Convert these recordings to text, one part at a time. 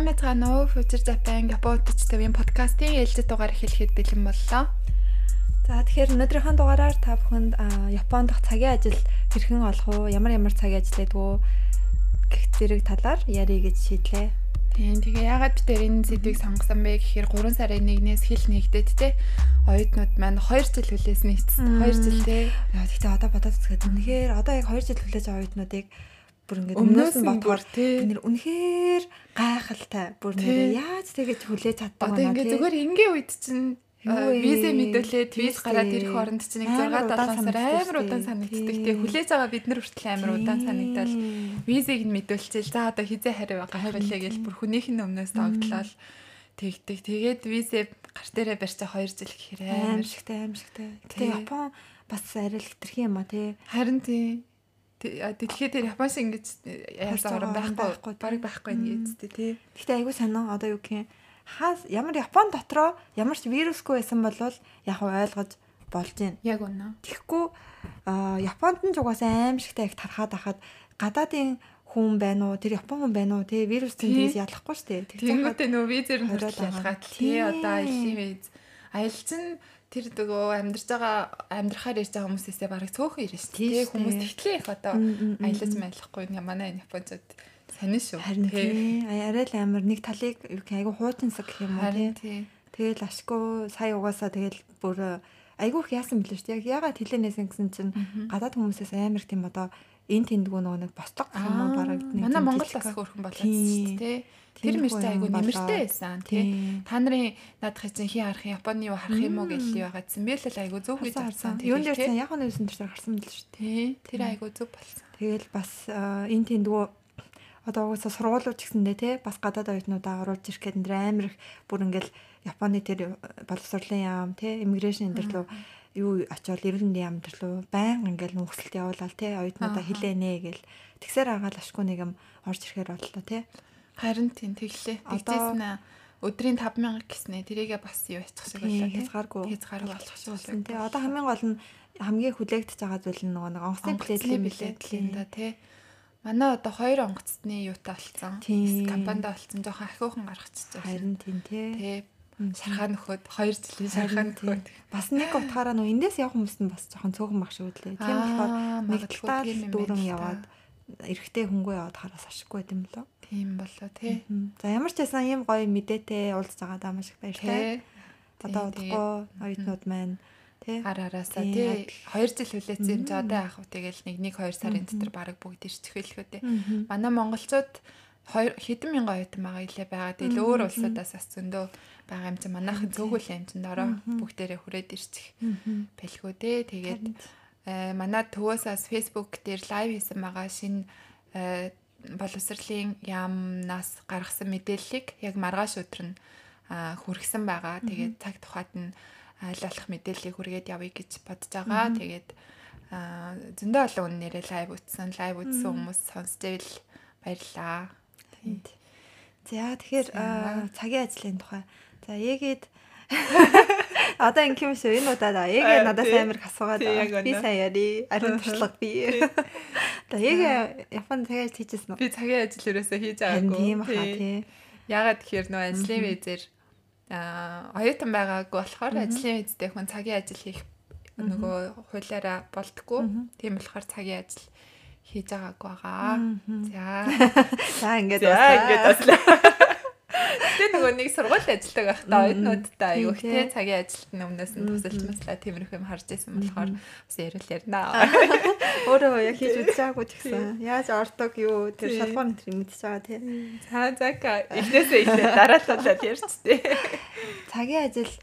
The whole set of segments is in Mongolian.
Сайн байцгаана уу? Future Japan Японоч тавийн подкастын ээлжид дугаар эхлэхэд бэлэн боллоо. За тэгэхээр өнөөдрийнхөө дугаараар та бүхэнд Японд дах цагийн ажил хэрхэн олох вэ? Ямар ямар цагийн ажил гэдэг вэ? гэх зэрэг талаар ярих гэж шийдлээ. Тийм. Тэгээ яагаад бид энэ сэдвийг сонгосон бэ гэхээр 3 сарын 1-ээс хил нэгдээд те оюутнууд маань 2 жил хүлээс нэгдсэн. 2 жил те. Тэгтээ одоо бодоод үзэхэд үнэхээр одоо яг 2 жил хүлээж байгаа оюутнуудыг бүр ингээд өмнөөс нь бодгоор бид нэр үнэхээр гайхалтай бүр нэр яаж тэгэж хүлээж чаддаг байна тий. Одоо ингээд зүгээр ингийн үед чинь виз мэдүүлээд виз гараад ирэх оронд чинь 6 7 сар амар удаан санагддаг. Тэгээ хүлээж байгаа бид нар хүртэл амар удаан санагдал. Визийг нь мэдүүлчихэл. За одоо хизээ хариу байгаа хавлаа гэж бүр хүнийх нь өмнөөс тогтлол тэгдэг. Тэгээд визээ гарт дээрээ барьцаа 2 жил гэхээр амар шигтэй амар шигтэй. Тэгээ Япон бас арай л хэтэрхий юм а тий. Харин тий дэлхийд тэр Японоос ингэж яасан орон байхгүй баг байхгүй ингэж тий. Гэхдээ айгүй санаа одоо юу гэх юм хаа ямар Япон дотроо ямар ч вирусгүй байсан бол яг ойлгож болж байна. Яг үнэ. Тэгэхгүй Японд нь ч угаасаа аим шигтэй их тархаад ахад гадаадын хүн байна уу тэр Япон хүн байна уу тий вирус тэнцээс ялахгүй шүү дээ. Тэгвэл нөө визээр нь ялгаад тий одоо аялын виз аялал чинь тэр дөгөө амьдарч байгаа амьдрахаар ирж байгаа хүмүүсээсээ бараг цөөхөн ирнэ шүү дээ. Хүмүүс тэгтлээ их одоо аялаж маялахгүй юм манай Японцод сонин шүү. Харин тий. Арай л амар нэг талыг айгу хуучинсаг гэх юм уу тий. Тэгэл ашгүй сая угаасаа тэгэл бүр айгу их яасан бэлээ шүү. Яг ягаад хэлэнээс гэсэн чинь гадаад хүмүүсээс амар тийм одоо энэ тэндгүү нөгөө нэг босдог гэх юм уу бараг нэг манай Монгол бас хөрхөн болоод шүү дээ. Тэр мэртэй айгу нэмэртэй байсан тий. Та нарын наадах чинь хий харах Японы юу харах юм уу гэж байгаадсан. Би л айгу зөв гэж харсан. Юун дээр чинь яг нь юусэн дээр харсан бэл шүү тий. Тэр айгу зөв болсон. Тэгэл бас энэ тэндгүү одоо угаасаа сургуулиуд ч гэсэндээ тий бас гадаад оюутнуудаа оруулж ирэх гэдэг нь амар их бүр ингээл Японы тэр боловсролын яам тий иммиграшн энэ төр лөө юу очиод эрдэнэ яам төр лөө баян ингээл нөхцөлт явуулаад тий оюутнуудаа хилээнэ гэл тэгсээр агаал ашгүй нэг юм орж ирэхээр боллоо тий Харин тийм тэглээ. Тэгжсэн аа өдрийн 5000 гэснээ тэрийгээ бас юу яцх шиг байлаа. Хязгааргүй. Хязгааргүй болох шиг болсон. Тий одоо хамгийн гол нь хамгийн хүлээгдэж байгаа зүйл нь нөгөө нэг онгоцны плетлин билээ да тий. Манай одоо хоёр онгоцны юутай болцсон. Компанид болцсон жоохон ахиухан гаргачихсан. Харин тийм тий. Тий шархаа нөхөд 2 жилийн шархаа нөхөд. Бас нэг утгаараа нөө эндээс явах хүмүүс нь бас жоохон цөөхөн баг шиг үлээ. Тийм болохоор нэг талаар дүүрэн яваад эрэгтэй хөнгөө яваад хараас ашиггүй юм болоо. Тийм болоо тий. За ямар ч байсан ийм гоё мэдээтэй уулзж байгаа даа маш их баяртай. Одоо удахгүй оюутнууд маань тий. Ар араасаа тий. 2 жил хүлээсэн юм чи одоо яах вэ тэгэл нэг 1 2 сарын дотор баг бүгд ирчих хэлэхүү тий. Манай монголчууд хэдэн мянган оюутан байгаа илээ байгаа. Тэгэл өөр улсуудаас бас зөндөө юм чи манайхан цөөхөл чин дороо бүгдээрээ хүрээд ирчих бэлгүү тий. Тэгээд э, манай төвөөсөөс Facebook дээр лайв хийсэн байгаа шинэ боловсролын яамнаас гаргасан мэдээллийг яг маргааш өдөр нь хүргэсэн байгаа. Тэгээд цаг тухайд нь аль болох мэдээллийг хүргээд явъя гэж бодож байгаа. Тэгээд зөндөө олон үнээрээ лайв үтсэн, лайв үтсэн хүмүүс сонсч ивэл баярлаа. За тэгэхээр цагийн ажлын тухай. За ягээд Одоо ингэ юм шүү. Энэ удаад яг надаас амар асуугаад би сайн яри. Ариун туршлага би. Одоо яг Японд цагийн ажил хийжсэн үү? Би цагийн ажил ерөөсөө хийж байгаагүй. Тийм хаа тий. Ягаад тэгэхээр нөө ажлын визээр аа оюутан байгаагүй болохоор ажлын визтэй хүн цагийн ажил хийх нөгөө хуулиараа болтгоо. Тийм болохоор цагийн ажил хийж байгаагүй байгаа. За. За ингээд баслаа. Ингээд баслаа. Гэтэ нөгөө нэг сургууль ажилладаг байхдаа оюутнуудтай аюу их тий. цагийн ажилт нь өмнөөс нь тусалж маслаа тиймэрхүү юм харж исэн болохоор бас ярил ярина. Өөрөө яг хийж үзээгүй ч гэсэн. Яаж ордог юу? Тэр шалгуур энэ мэдчихэж байгаа тий. За зака эхнээсээ эхлээ. Дараалалаад ярьцтэй. Цагийн ажил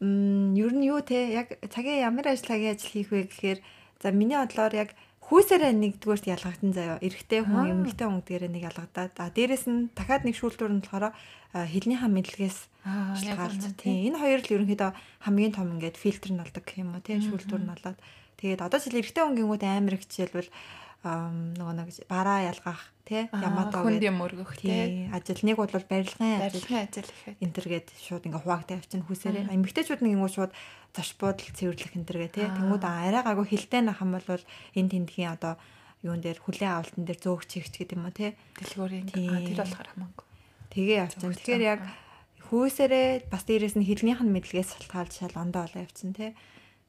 м ер нь юу те? Яг цагийн ямар ажил цагийн ажил хийх вэ гэхээр за миний бодлоор яг хүүсээрээ нэгдүгээрт ялгагдсан заяа. Эрэгтэй хүн, эмэгтэй хүн дээрээ нэг ялгагдаад. А дээрэс нь дахиад нэг шүүлтүүр нь болохоор хэлнийхаа мэдлэгээс шалтгаалж. Тийм. Энэ хоёр л ерөнхийдөө хамгийн том ингээд фильтр нь болдог гэх юм уу. Тийм шүүлтүүр нь болоод. Тэгээд одоо жишээл эрэгтэй хүн гингүүд амар их жишээлбэл нөгөө нэг бараа ялгах тий ямаатаа хүнд юм өргөх тий ажил. Нэг бол барилгын ажил. Барилгын ажил гэхэд энэ төргээд шууд ингээ хуваагтай авчин хүсээрээ. Эмэгтэйчүүд нэг ингүү шууд зоч буудал цэвэрлэх энэ төргээ тий тэнгууд арай гайгүй хилтэй нахам бол энэ тэндхийн одоо юун дээр хүлэн авалтан дээр зөөгч хийгч гэдэг юм уу тий. дэлгүүрийн тэр болохоор хамаагүй. Тэгээ явчихсан. Тэгэхээр яг хөөсөрөө бас дээрэс нь хилнийх нь мэдлэгээс шалтгаалж шал ондоо олоо явчихсан тий.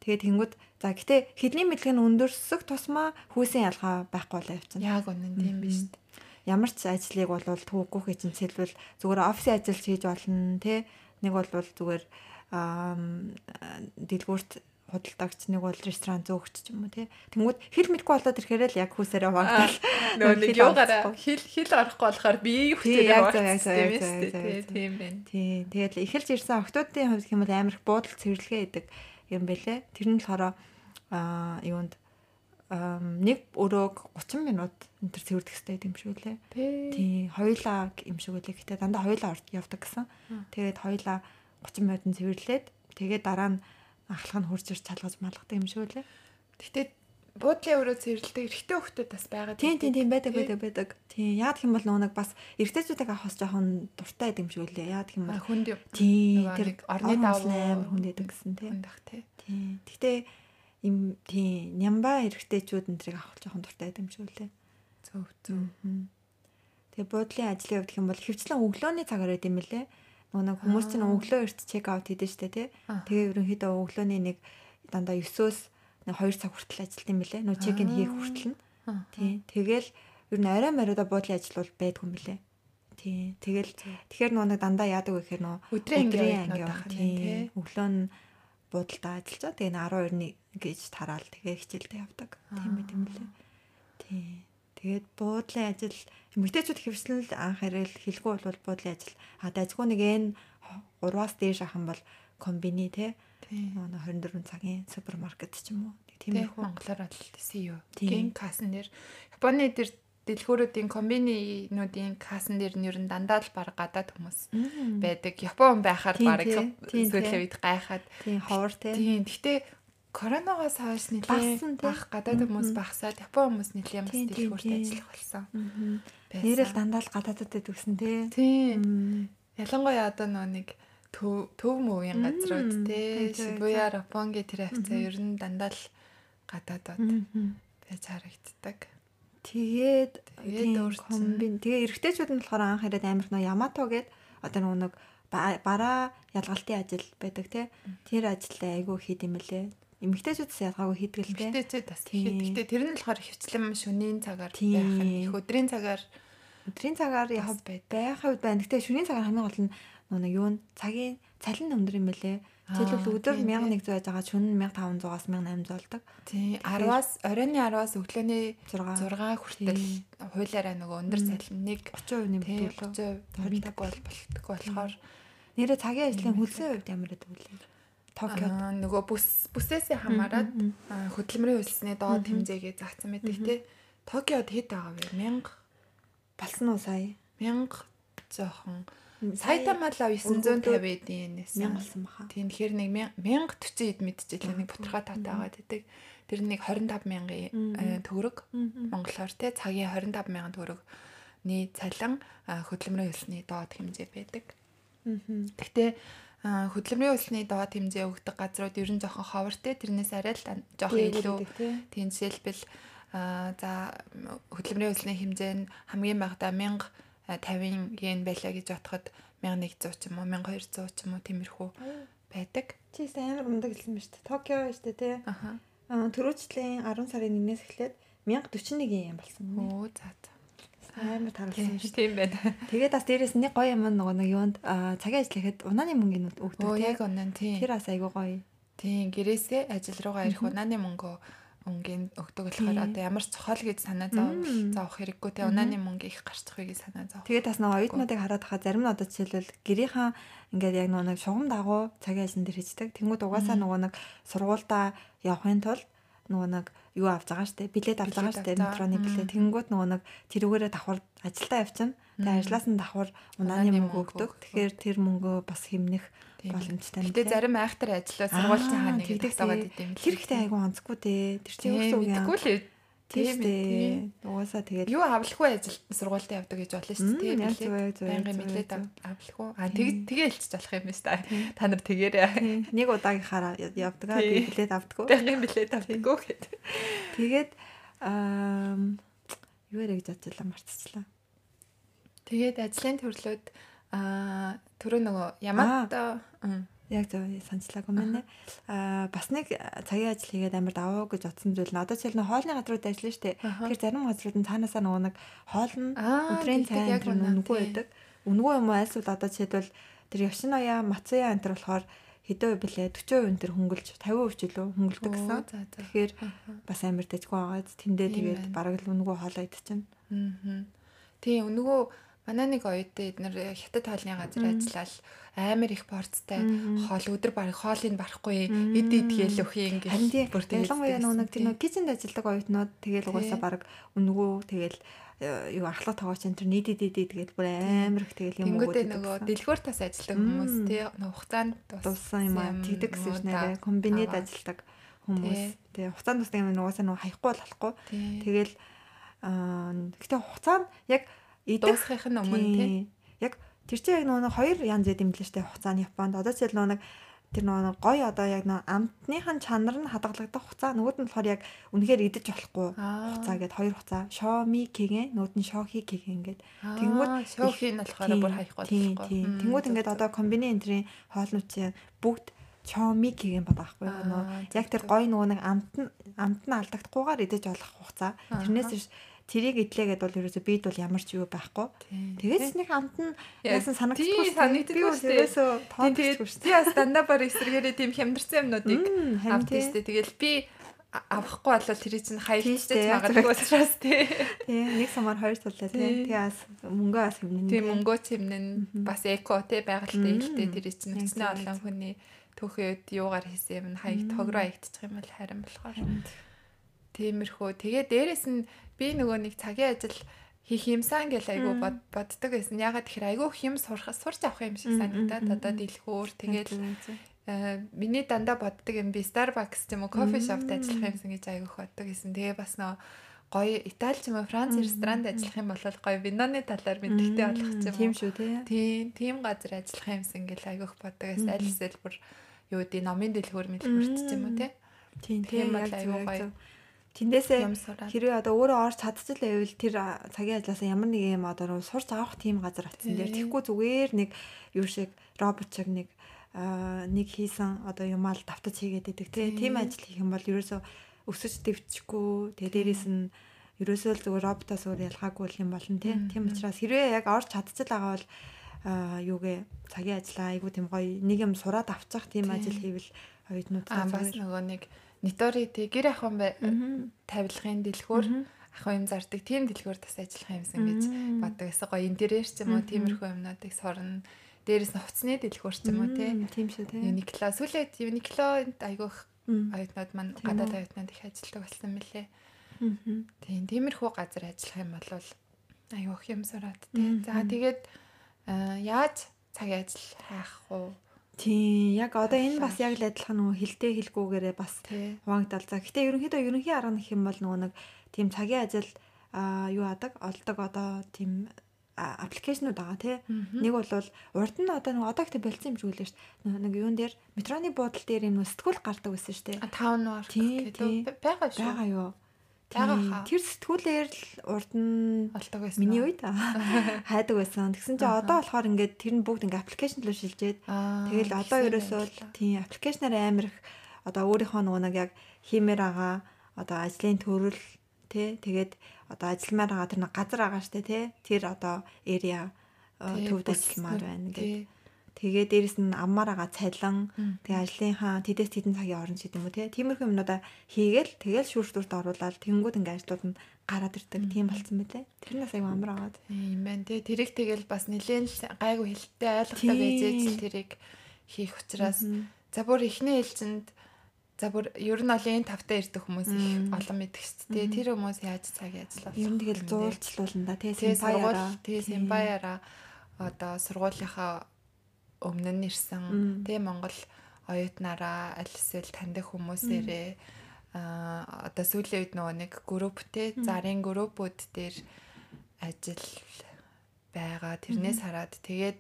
Тэгээд тэнгууд за гэтээ хилний мэдлэг нь өндөрсөх тусмаа хөөсийн ялгаа байхгүй болоо явчихсан. Яг үнэн тийм биз дээ. Ямар ч ажлыг бол түүхгүйхээ чинь сэлбэл зүгээр офисын ажил хийж болно тий. Нэг бол зүгээр дэлгүүрт худалдагч нэг бол ресторан зөөгч ч юм уу тий. Тэнгүүд хэл мэдгүй болоод ирэхээр л яг хүүсээрээ вагдал. Нөгөө нэг юугаараа хэл хэл орохгүй болохоор бие хүчтэй вагдсан тийм байна. Тий. Тэгээд эхэлж ирсэн октоодын хувьд хэм бол амар их буудал цэвэрлэгээ идэг юм бэлээ. Тэр нь болохоор аа юунд нэг өрөөг 30 минут энэ төр цэвэрлэх хэрэгтэй юм шиг үлээ. Тий. Хоёлаа юм шиг үлээ. Гэтэ дандаа хоёлаа явдаг гэсэн. Тэгээд хоёлаа 30 минутын цэвэрлээд тэгээд дараа нь ахлах нь хурж ирч чалгаж малгадаг юм шиг үлээ. Гэхдээ буудлын өрөө цэвэрлдэг эрэгтэй хүмүүс бас байгаа. Тийм тийм тийм байдаг байдаг байдаг. Тийм яад хэм бол нэг бас эрэгтэйчүүдийг авахс жоохон дуртай гэдэг юм шиг үлээ. Яад хэм бол хүнд юм. Тийм тэр орны давуу амар хүнд байдаг гэсэн тийм. Хүндах тийм. Тийм. Гэхдээ им тийм нямба эрэгтэйчүүд энэ тэрийг авах жоохон дуртай байдаг юм шиг үлээ. Зөв зөв. Тэгээ буудлын ажлын хувьд хэм бол хөвчлэн өглөөний цагаар байд юм лээ нэг хүмүүс чинь өглөө эрт чек аут хийдэж штэ тий. Тэгээ ерөнхийдөө өглөөний нэг дандаа 9-өөс 2 цаг хүртэл ажилт юм бэлээ. Нөгөө чек ин хийх хүртэл нь. Тий. Тэгэл ер нь орой мориодо буудлын ажил бол байдгүй юм бэлээ. Тий. Тэгэл тэгэхээр нөгөө нэг дандаа яадаг вэ гэхээр нөгөө өдрийн анги явах тий. Өглөө нь буудалдаа ажиллаж тэгээ 12-ны гэж тараал тэгээ хичээлдээ явдаг. Тийм байт юм бэлээ. Тий. Тэгээд буудлын ажил эмэгтэйчүүд хөвслөл анх харил хэлгүй бол буудлын ажил а дайггүй нэг энэ 3-аас дээш ахын бол комбини те нөгөө 24 цагийн супермаркет ч юм уу? Тиймэрхүү монголоор болтсэн юу? Ген касн дээр. Японы дээр дэлгүүрүүдийн комбининуудын касн дээр нь ер нь дандаа л баг гадаад хүмүүс байдаг. Япон байхаар баг сүүлийн үед гайхаад. Ховор. Тийм. Гэтэ Коронавигоос хойш нэлээд бах гадаад хүмүүс багсаад Япон хүмүүс нэлээд бас дэлгүүрт ажиллах болсон. Нэрэл дандаа л гадаадд өгсөн тий. Тийм. Ялангуяа одоо нөө нэг төв мөвийн газрууд тий. Шибуя, Ропонги тэр хавцаа ер нь дандаа л гадаадд байж харагддаг. Тэгээд тэгээд комбин тэгээ эргэжтэйчүүд нь болохоор анх ирээд амирх нөө Ямато гээд одоо нэг бараа ялгалтын ажил байдаг тий. Тэр ажилаа айгүй хийд юм лээ эмэгтэйчүүдс ялгаагүй хийдэг л дээ. Эмэгтэйчүүд бас хийхэд. Гэтэ тэр нь болохоор хөвчлэн шөнийн цагаар байх нь их өдрийн цагаар өдрийн цагаар яг байх хувьд байна. Гэтэ шөнийн цагаар хамгийн гол нь нэг юу цагийн цалин өндөр юм бэлээ. Жишээлбэл өдөр 1100 байж байгаа шөнө 1500-аас 1800 болдог. Тий 10-аас оройн 10-аас өглөөний 6 6 хүртэл хуулиараа нөгөө өндөр цалин нэг 30% нэмэгдүүлээ. 30% бол болтгоо болохоор нэрэ цагийн ажлын хөлсөө хувьд ямар гэдэг вэ? Токиод нөгөө бүс бүсээсээ хамаарат хөдөлмөрийн хөлсний доод хэмжээгээ заасан байдаг тий. Токиод хэд байгаа вэ? 1000 болсон уу сая? 1000 жоохон Сайтамала 950 эдийн нэс. 1000 болсон баха. Тийм тэгэхээр нэг 1040 эд мэдчихлээ. Нэг бутархай таатай байгаа гэдэг. Тэр нэг 25 мянган төгрөг монголоор тий цагийн 25 мянган төгрөгний цалин хөдөлмөрийн хөлсний доод хэмжээ байдаг. Гэхдээ хөдөлмөрийн үйлсний доод хэмжээ өгдөг газрууд ер нь жоохон ховортой тэрнээс арай л жоохон илүү тийм жишээлбэл за хөдөлмөрийн үйлсний хэмжээ нь хамгийн багадаа 1050 йен байлаа гэж бодоход 1100 ч юм уу 1200 ч юм уу тиймэрхүү байдаг. Чи амар ундаг хэлсэн ба шүү дээ. Токио шүү дээ тий. Аха. Төрөөчлийн 10 сарын 1-ээс эхлээд 1041 йен болсон. Оо за за амар таруулсан шүү. Тийм байна. Тэгээд бас дээрэс нэг гоё юм нөгөө нэг юунд цагийн ажил хийхэд унааны мөнгөний өгдөг тийм. Яг унаа тийм. Тэр бас айгүй гоё. Тийм гэрээсээ ажил руугаа ирэх унааны мөнгө өнгийн өгдөг болохоор одоо ямар ч цохол гэж санаа зовох хэрэггүй те. Унааны мөнгө их гарчих вэ гэж санаа зовох. Тэгээд бас нөгөө оюутнуудыг хараад хаа зарим нь одоо жишээлбэл гэрийнхаа ингээд яг нэг шугам дагуу цагийн ажил дээр хийдэг. Тэнгүүд угаасаа нөгөө нэг сургуультай явахын тулд нөгөө нэг юу авч байгаа штэ? Билет авч байгаа штэ? Метроны билет. Тэнгууд нөгөө нэг тэрүүгээрээ давхар ажилдаа явчихна. Тэгээ ажлаас нь давхар унааны мөнгө өгдөг. тэгэхээр тэр мөнгөө бас хэмнэх боломжтой. Гэтэ зарим айхтар ажиллаа сургуулийн хааны гэдэг тагаад идэм. Хэрэгтэй айгу онцгүй те. Тэр чинь юу гэсэн үг юм. Тэггүй л Тийм ээ. Угаасаа тэгээд юу авлахгүй ажилт сургуультай явдаг гэж болно шүү дээ. Тийм байнгын мэдлээд авлахгүй. Аа тэг тэгээ хэлчих болох юм байна та. Та нар тэгээрээ. Нэг удаагийнхаараа явдаг аа тэгээ билет авдаггүй. Байнгын билет авдаггүй гэд. Тэгээд аа юу ярэ гэж бодчихлаа мартчихлаа. Тэгээд ажлын төрлөөд Аа түрүү нөгөө Ямато яг зөв санацлаагүй мэнэ. Аа бас нэг цагийн ажил хийгээд амар даваа гэж утсан зүйл нь одоо жишээл нь хоолны газрууд ажиллана штэ. Тэгэхээр зарим газрууд нь цаанаасаа нөгөө нэг хоол нь өдрийн цай яг үнэгүй байдаг. Үнэгүй юм уу альсвал одоо жишээлбэл тэр Yoshinoya Matsuya энэ төр болохоор хэдэн блэ 40% энэ төр хөнгөлж 50% ч илүү хөнгөлдөг гэсэн. Тэгэхээр бас амар дэжгүй байгаа. Тэндээ тэгээд бараг л үнэгүй хоолоо идчихэв. Аа. Тийм үнэгүй Манай нэг оюутан эднэр хятад хоолны газар ажиллаад амар их порцтай хоол өдөр бараг хоолыг барахгүй эд эд гээл өх юм гэж бүр тэгээд ялангуяа нэг тийм кичэнд ажилладаг оюутнууд тэгээд угаасаа бараг өнгөө тэгээд э, юу ахлах тоогооч энэ нийт эд эд тэгээд бүр амар их тэгээд юм гэдэг нөгөө дэлгүүр тас ажилладаг хүмүүс тий. Хугацаанд туссан юм аа. тэгдэг гэсэн юм нэрэ комбинед ажилладаг хүмүүс. Тий. Хугацаанд тусдаг юм угаасаа нөгөө хаяхгүй болохгүй. Тэгэл аа гэхдээ хугацаанд яг дуусахын нь өмнө тий. Яг тэр чинь яг нөгөө хоёр янз байд юм л штэ хугацааны Японд. Одоо ч нөгөө нэг тэр нөгөө гой одоо яг нөгөө амтныхын чанар нь хадгалагдах хугацаа. Нөгөөд нь болохоор яг үнэхээр идэж болохгүй хугацаа гэд хоёр хугацаа. Шоми кэгэн нөгөөд нь шохи кэгэн гэд. Тэнгууд шохи нь болохоор бүр хаяхгүй болохгүй. тэнгууд ингээд одоо комбини энтрийн хоолнууд чинь бүгд чоми кэгэн бадаахгүй нөгөө яг тэр гой нөгөө нэг амт нь амт нь алдагдахгүйгээр идэж болох хугацаа. Тэрнээс тэрийг идлээгээд бол ерөөсөө бид бол ямар ч юу байхгүй. Тэгээс нэг амт нь яасан санагдчихгүй санагдчихгүй шүү дээ. Ерөөсөө тоодчихгүй шүү. Би бас дандаа бар эсрэгээрээ тийм хямдарсан юмнуудыг авт тийштэй. Тэгэл би авахгүй болол тэр чинь хаягдчихж магадгүй учраас тий. Тий, нэг самар хоёр тулаа тий. Тэгээ бас мөнгөө бас хэмнэн. Тий, мөнгөө хэмнэн бас эко тий байгальтай илтэй тэр чинь өчнөө олон хүний түүхэд юугаар хийсэн юм хаягд хогроо хаягдчих юм бол харин болохоор. Тиймэрхүү. Тэгээ дээрэс нь би нөгөө нэг цагийн ажил хийх юмсан гэл айгу боддог байсан. Ягаад тэгэхээр айгу хэм сурах сурч авах юм шиг санагдаад одоо дэлгүүр тэгэл э, миний дандаа боддог юм би Starbucks тийм үү кофе шопт ажиллах юмсан гэж айгу боддог гэсэн. Тэгээ бас нөгөө гоё Итали ч юм уу Франц ресторанд ажиллах юм бол гоё виноны талаар мэдлэгтэй болох ч юм уу. Тийм шүү тий. Тийм, тийм газар ажиллах юмсан гэл айгуух боддог. Аль эсвэл бүр юу гэдэг номын дэлгүүр мэлгүүрч ч юм уу тий. Тийм, тийм бол айгуу гоё Тэндээсээ хэрвээ одоо өөрөө орж чадчихлаа байвал тэр цагийн ажилласаа ямар нэг юм одоо сурч авах тийм газар очсон дээр тэгэхгүй зүгээр нэг юу шиг робот шиг нэг нэг хийсэн одоо юмаа л давтаж хийгээд идэг тийм ажил хийх юм бол ерөөсөө өсөж дэвчихгүй тэгээ дээрээс нь ерөөсөө л зүгээр роботоос өөр ялгаагүй юм болно тийм учраас хэрвээ яг орж чадчихлаа бол юугээ цагийн ажиллаа айгуу тийм гоё нэг юм сураад авчих тийм ажил хийвэл оюутнуудаа бас нөгөө нэг Нитори тий гэр ахын тавилгын дэлгүүр ахын юм зардаг тийм дэлгүүр бас ажиллах юмсан гэж боддог гэсэн гоё интерьер ч юм уу тиймэрхүү юмнуудыг сорно. Дээрээс нь хувцсны дэлгүүр ч юм уу тий. Тийм шүү тий. Юникло сүлээд Юниклонд айгүйх оюутнууд маань гадаад оюутнууд их ажилладаг болсон мөлий. Тийм тиймэрхүү газар ажиллах юм бол айгүйх юм сураад тий. За тэгээд яаж цагийн ажил хайх уу? Тийм яг одоо энэ бас яг л адилхан нөгөө хилтэй хилгүүгээрээ бас хуваагдал. За гэтээ ерөнхийдөө ерөнхий арга нөх юм бол нөгөө нэг тийм цагийн ажил а юу адаг олдог одоо тийм аппликейшнуд байгаа тий. Нэг бол урд нь одоо нэг одоо ихтэй болцсон юм шиг үлээ шүү дээ. Нэг юун дээр метроны буудлын дээр юм сэтгүүл гардаг байсан шүү дээ. Таун варк гэдэг байгаа шүү. Байгаа юу. Тэр сэтгүүлээр л урд нь олдог байсан. Миний үед? Хайдаг байсан. Тэгсэн чинь одоо болохоор ингээд тэр нь бүгд ингээд аппликейшн руу шилжээд тэгэл одоо ерөөсөө л тийм аппликейшнаар амар их одоо өөрийнхөө нөгөө нэг яг хиймээр байгаа одоо ажлын төрөл тий тэгээд одоо ажилламаар байгаа тэр нэг газар байгаа штэ тий тэр одоо area төвд ажилламаар байна гэдэг Тэгээ дээрэс нь аммаар байгаа цалин тэгээ ажлынхаа тэдэс тэдэн цагийн орон ч гэдэг юм уу тиймэрхүү юмнуудаа хийгээл тэгэл шүүртүрт оруулаад тэнгууд ингээ ажлууд нь гараад ирдэг тийм болцсон байлээ. Тэр нас аяг амар агаад. Тийм байна тий. Тэрийг тэгэл бас нэлээд гайгүй хэлтэй ойлгохтой байж л тэрийг хийх учраас за бүр эхний ээлжинд За бүр ер нь ол энэ тавтай ирдэг хүмүүс их олон мэддэг шүү дээ. Тэр хүмүүс яаж цаг ажиллах вэ? Ер нь тэгэл зуулчлуулна да тий. Симбаяараа тий симбаяараа одоо сургуулийнхаа өмнө нь ирсэн. Тий Монгол оюутнараа аль эсвэл таньдаг хүмүүсээрээ а одоо сүүлийн үед нөгөө нэг групптэй зарын группүүд дээр ажил байгаа тэрнээс хараад. Тэгээд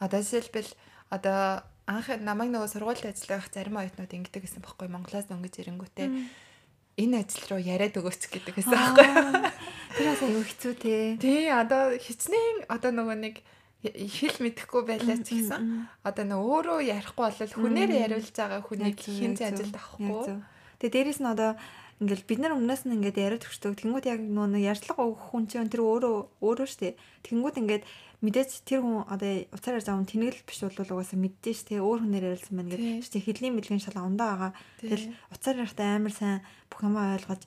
одоо жишээлбэл одоо анх намайг нөгөө сургуульд ажиллах зарим оюутнууд ингэдэг гэсэн бохоггүй Монголоос дөнгөж ирэнгүүтээ энэ ажил руу яриад өгөөч гэдэг гэсэн байхгүй. Тэр бас аюу хэцүү те. Тий одоо хичнээн одоо нөгөө нэг хэл мэдэхгүй байлаа ч гэсэн одоо нөө өөрөө ярихгүй бол хүнээр яриулж байгаа хүнийг хин ажилд авахгүй. Тэгээ дээрэс нь одоо ингээл бид нар өмнөөс нь ингээд яриад өгчдөг. Тэнгүүд яг нөө ярьцлага өгөх хүн чинь тэр өөрөө өөрөө штэ. Тэнгүүд ингээд мэдээж тэр хүн одоо уцаараар заавн тэнэгэл биш бол угаасаа мэддэж штэ өөр хүнээр ярилцсан байна гэдэг. Штэ хэдлийн мэдлэгийн шал ондоо байгаа. Тэгэл уцаар ярихтаа амар сайн бүх юм ойлгож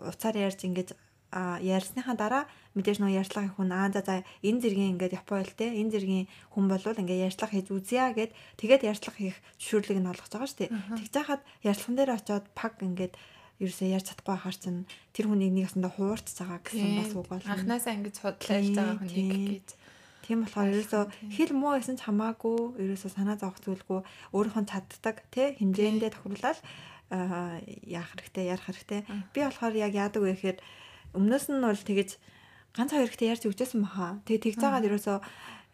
уцаар ярьж ингээд ярьсныхаа дараа мэдээж нөө ярьцлагын хүн аа за за энэ зэргийн ингээд Япон хэл те энэ зэргийн хүн болвол ингээд ярьцлага хийж үзье гэд тэгээд ярьцлага хийх зөвшөөрлийг нь олгож байгаа шүү дээ. Тэгж яхад ярьцлаган дээр очиод паг ингээд ерөөсөө ярьж чадахгүй хахаар чинь тэр хүнийг нэг ясандаа хуурч байгаа гэсэн бас үг бол анханасаа ингэж судлааж байгаа хүнийг гэж. Тийм болохоор ерөөсөө хэл муу байсан ч хамаагүй ерөөсөө санаа зовох зүйлгүй өөрийнх нь чаддаг тий. хэмжээндээ тохируулаад яах хэрэгтэй ярих хэрэгтэй. Би болохоор яг яадаг вэ гэхээр өмнөөс нь бол тэгэж ганц хоёр ихтэй ярьж өгчээсэн баха. Тэгээ тэгж байгаад ерөөсөө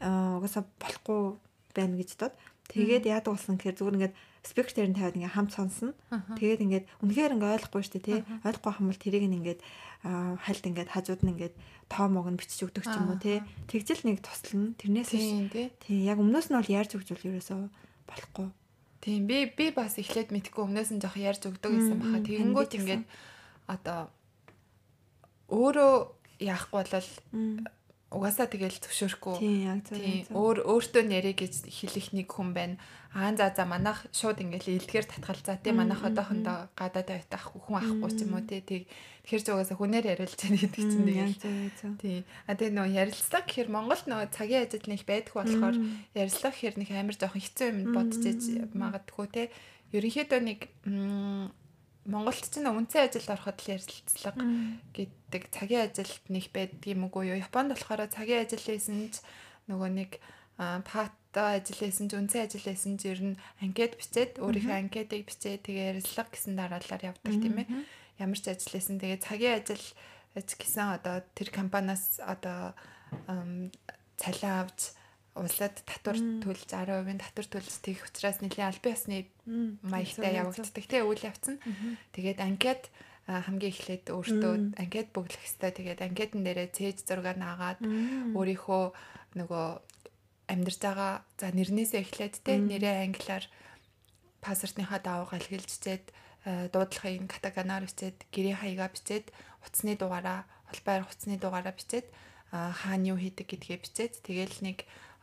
угаасаа болохгүй байна гэж дод. Тэгээд яадаг болсон гэхээр зүгээр ингээд дээр нь тавиад ингээд хамт сонсно. Тэгээд ингээд үнэхээр ингээд ойлгохгүй шүү дээ тий. Ойлгохгүй хам бол тэрийг ингээд хальт ингээд хажууд нь ингээд тоо мог нь бичиж өгдөг ч юм уу тий. Тэгжэл нэг туслана. Тэрнээс тий яг өмнөөс нь бол ярьж өгч бол ерөөсөө болохгүй. Тийм би би бас эхлээд мэдгүй өмнөөс нь жоох ярьж өгдөг гэсэн баха. Тэгэнгүүт ингээд одоо өөрөө яахгүй бол угаасаа тэгэл зөвшөөрөхгүй. Тийм өөр өөртөө нэрэ гэж хэлэх нэг хүн байна. Аа за за манайх шууд ингээл илтгэр татгал за тийм манайх одоохондоо гадаад тавьтах хүн ахгүй ч юм уу тий. Тэгэхээр ч угаасаа хүнээр ярилж байгаа гэдэг чинь тэгэл. Тий. А тэгээ нөө ярилцлага гэхээр Монгол нөө цагийн ажил нэг байдг болохоор ярилцлага гэхээр нэг амар жоохон хэцүү юм бодож магадгүй тий. Ерөнхийдөө нэг Монголд ч нэг үнцэн ажилд ороход л ярилцлага гэдэг цагийн ажилд нэг байдгийм үгүй юу. Японд болохоор цагийн ажил хийсэн ч нөгөө нэг патта ажил хийсэн ч үнцэн ажил хийсэн ч ер нь анкет бичээд өөрийнхөө анкетыг бичээд тэгээ ярилцлага гэсэн дараалалаар явдаг тийм ээ. Ямар ч ажил хийсэн тэгээ цагийн ажил гэсэн одоо тэр компаниас одоо цалин авч улсад татвар төлж 10% татвар төлж тэгэх учраас нэлийн аль биесны маягтай явагддаг. Тий үйл явц нь. Тэгээд анкет хамгийн эхлээд өөртөө анкет бүглэх хэвээр тэгээд анкетэн дээрээ цээж зураг наагаад өөрийнхөө нөгөө амьдарч байгаа за нэрнээсээ эхлээд тий нэрээ англиар пассвортынхаа даваа галгилжчихэд дуудлагын катаганаар бичээд гэрээ хаягаа бичээд утасны дугаараа холбоор утасны дугаараа бичээд хаана юу хийдэг гэдгээ бичээд тэгэл нэг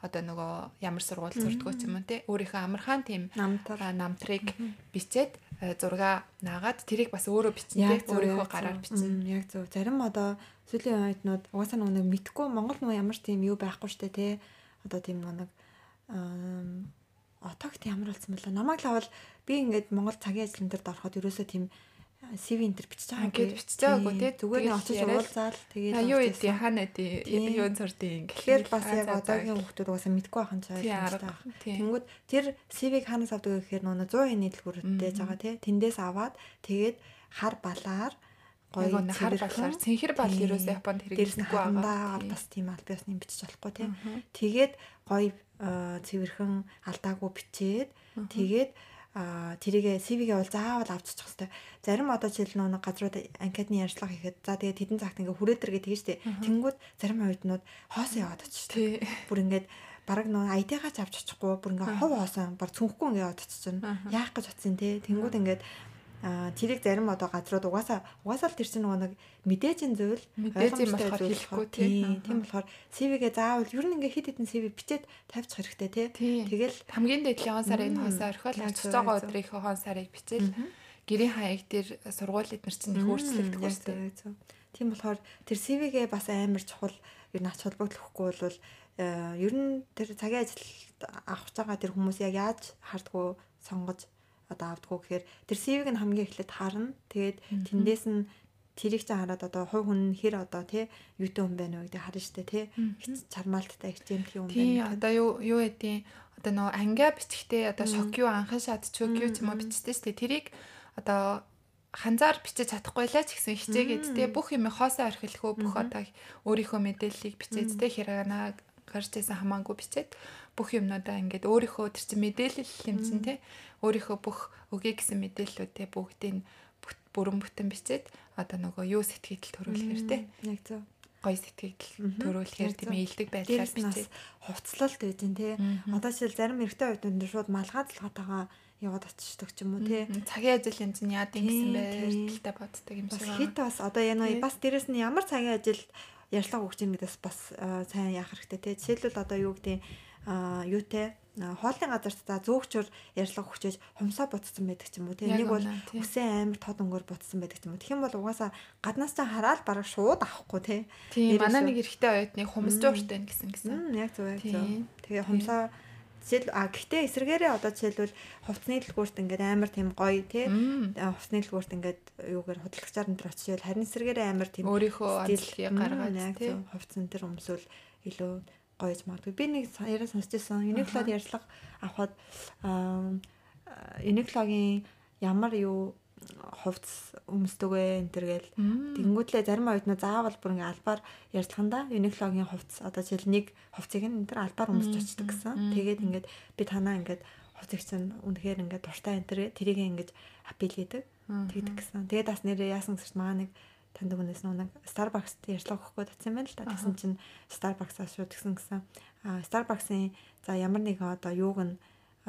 одоо нөгөө ямар сургууль сурдгоо ч юм те өөрийнхөө амархан тийм намтрыг бичээд зурга наагаад тэрийг бас өөрөө бичнэ өөрийнхөө гараар бичнэ. Яг зөв. Зарим одоо сүүлийн оюутнууд угаасаа нөгөө мэдхгүй Монгол нөгөө ямар тийм юу байхгүй штэ те. Одоо тийм нэг отогт ямар болсон бэлээ. Намайг л авал би ингээд Монгол цагийн ажлын дээр ороход ерөөсөө тийм CV энтер бичиж байгаа ингээд бичиж байгаагүй тий. зүгээр нь очиж уулзаал тэгээд юу идэв хаана идэв юун сурдیں۔ Тэгэхээр бас яг одоогийн хүмүүс угаасаа мэдгүй байхын цаа. Тэнгүүд тэр CV-г хаанаас авдаг гэхээр нөгөө 100 нийтлгүүртэй байгаа тий. Тэндээс аваад тэгээд хар балаар гоё хар балаар цэнхэр бал ерөөсөө Японд хэрэглэхгүй байгаа. Бас тийм аль биесны бичиж болохгүй тий. Тэгээд гоё цэвэрхэн алдаагүй бичээд тэгээд а тэрийгэ CV-гээ бол заавал авччих хэвээр. Зарим одоо жишээл нэг газрууд анкетны ярьцлага хийхэд за тэгээ тэдэн цагт ингээ хүрээдэргээ тэгэж штэ. Тэнгүүд зарим оюутнууд хоосон яваад очиж. Бүр ингээд бараг нөө ID-гаа ч авч очихгүй бүр ингээ хов хоосон бар цүнхгүй ингээ яваад очиж. Яах гэж утсан те. Тэнгүүд ингээд а тэрийг зарим одоо газрууд угаасаа угаасаа л тэр чинь нөгөө нэг мэдээж зүйл ойлгомжтой болохоор хэлэхгүй тийм тийм болохоор CV-гээ заавал ер нь ингээ хит хитэн CV бичээд тавьчих хэрэгтэй тий. Тэгэл хамгийн дээдлийн хон сарын энэ хосоо орхиол очих байгаа өдрийнхөө хон сарыг бичээл гэрийн хаяг дээр сургууль эднэр чинь их өөрчлөгдөх үү тийм болохоор тэр CV-гээ бас амар чухал ер нь ач холбогдлохгүй бол ер нь тэр цагийн ажилд авах байгаа тэр хүмүүс яг яаж хардгуу сонгож одоо авдггүй гэхээр тэр CV-г нь хамгийн эхлээд харна. Тэгээд тэндээс нь тэрийг ч хараад одоо хувь хүн хэр одоо тий юутэй хүн байна вэ гэдэг харна штэ тий чармаалттай хичээмлийн хүн байна. Тий одоо юу юу гэдгийг одоо нөө ангиа бичгтээ одоо шок юу анхан шат чөг юу ч юм уу бичдэг штэ. Тэрийг одоо ханзаар бичиж чадахгүй лаа ч гэсэн хичээгээд тий бүх юм хоосоо орхилхөө бүх одоо өөрийнхөө мэдээллийг бичээд тий хэрэг гарч байсан хамаагүй бичээд бүх юмнуудаа ингээд өөрийнхөө тэр чинь мэдээлэл юм чинь тий өөрийнхөө бүх өгье гэсэн мэдээллүүдээ бүгдийг бүрэн бүтэн бичээд одоо нөгөө юу сэтгэл төрүүлэхэр тий. Яг зөв. гоё сэтгэл төрүүлэхээр тийм илдэг байдлаар бичээд хувцлалт байж гэн тий. Одоо жишээл зарим эрэгтэй оюутнууд шууд малгай залгаатайгаа яваад очдог ч юм уу тий. Цагийн ажил янз нь яад юм гэсэн байрталтай боддог юм шиг. Хит бас одоо яа бас дээрэс нь ямар цагийн ажил ярьлага өгч юм гэдээс бас сайн яах хэрэгтэй тий. Жишээлбэл одоо юу гэдэг юутэй хоолны газарт за зөөгчөр ярьслага хүчээж хумсаа буцсан байдаг ч юм уу тийм нэг бол үсэн амар тод өнгөөр буцсан байдаг ч юм уу. Тэгэх юм бол угаасаа гаднаас та хараад бараг шууд авахгүй тийм манай нэг эрэгтэй оюутны хумс жууртай гэсэн гэсэн. Яг зөв яг зөв. Тэгээ хумсаа жишээл а гэхдээ эсэргээрээ одоо жишээлбэл хувцсны дэлгүүрт ингээд амар тийм гоё тий хувцсны дэлгүүрт ингээд юугаар худалдагчаар энэ төр очиж харин эсэргээрээ амар тийм өөрийнхөө ажлыг гаргаад тий хувцсан тэр өмсвөл илүү гоёж магадгүй. Би нэг яриа сонсч байсан. Uniqlo-д ярьцлага авахад Uniqlo-гийн ямар юу хувцс өмсдөгөө энэ төр гээл тэнгүүтлээ зарим оюутнууд заавал бүр ингээ албаар ярьцлаганда Uniqlo-гийн хувцс одоо жишээл нэг хувцыг энэ төр албаар өмсч очдөг гэсэн. Тэгээд ингээд би танаа ингээд хувцыг чинь үнэхээр ингээд дуртай энэ төр тэрийг ингээд апил хийдэг. Тэгдэг гэсэн. Тэгээд бас нэрээ яасан гэж маа нэг танд өгнөөс нэг Starbucks-т ярьцлага өгөхгүй татсан байна л та. Тэгсэн чинь Starbucks-аас шууд гисэн гэсэн. А Starbucks-ийн за ямар нэгэн одоо юуг нь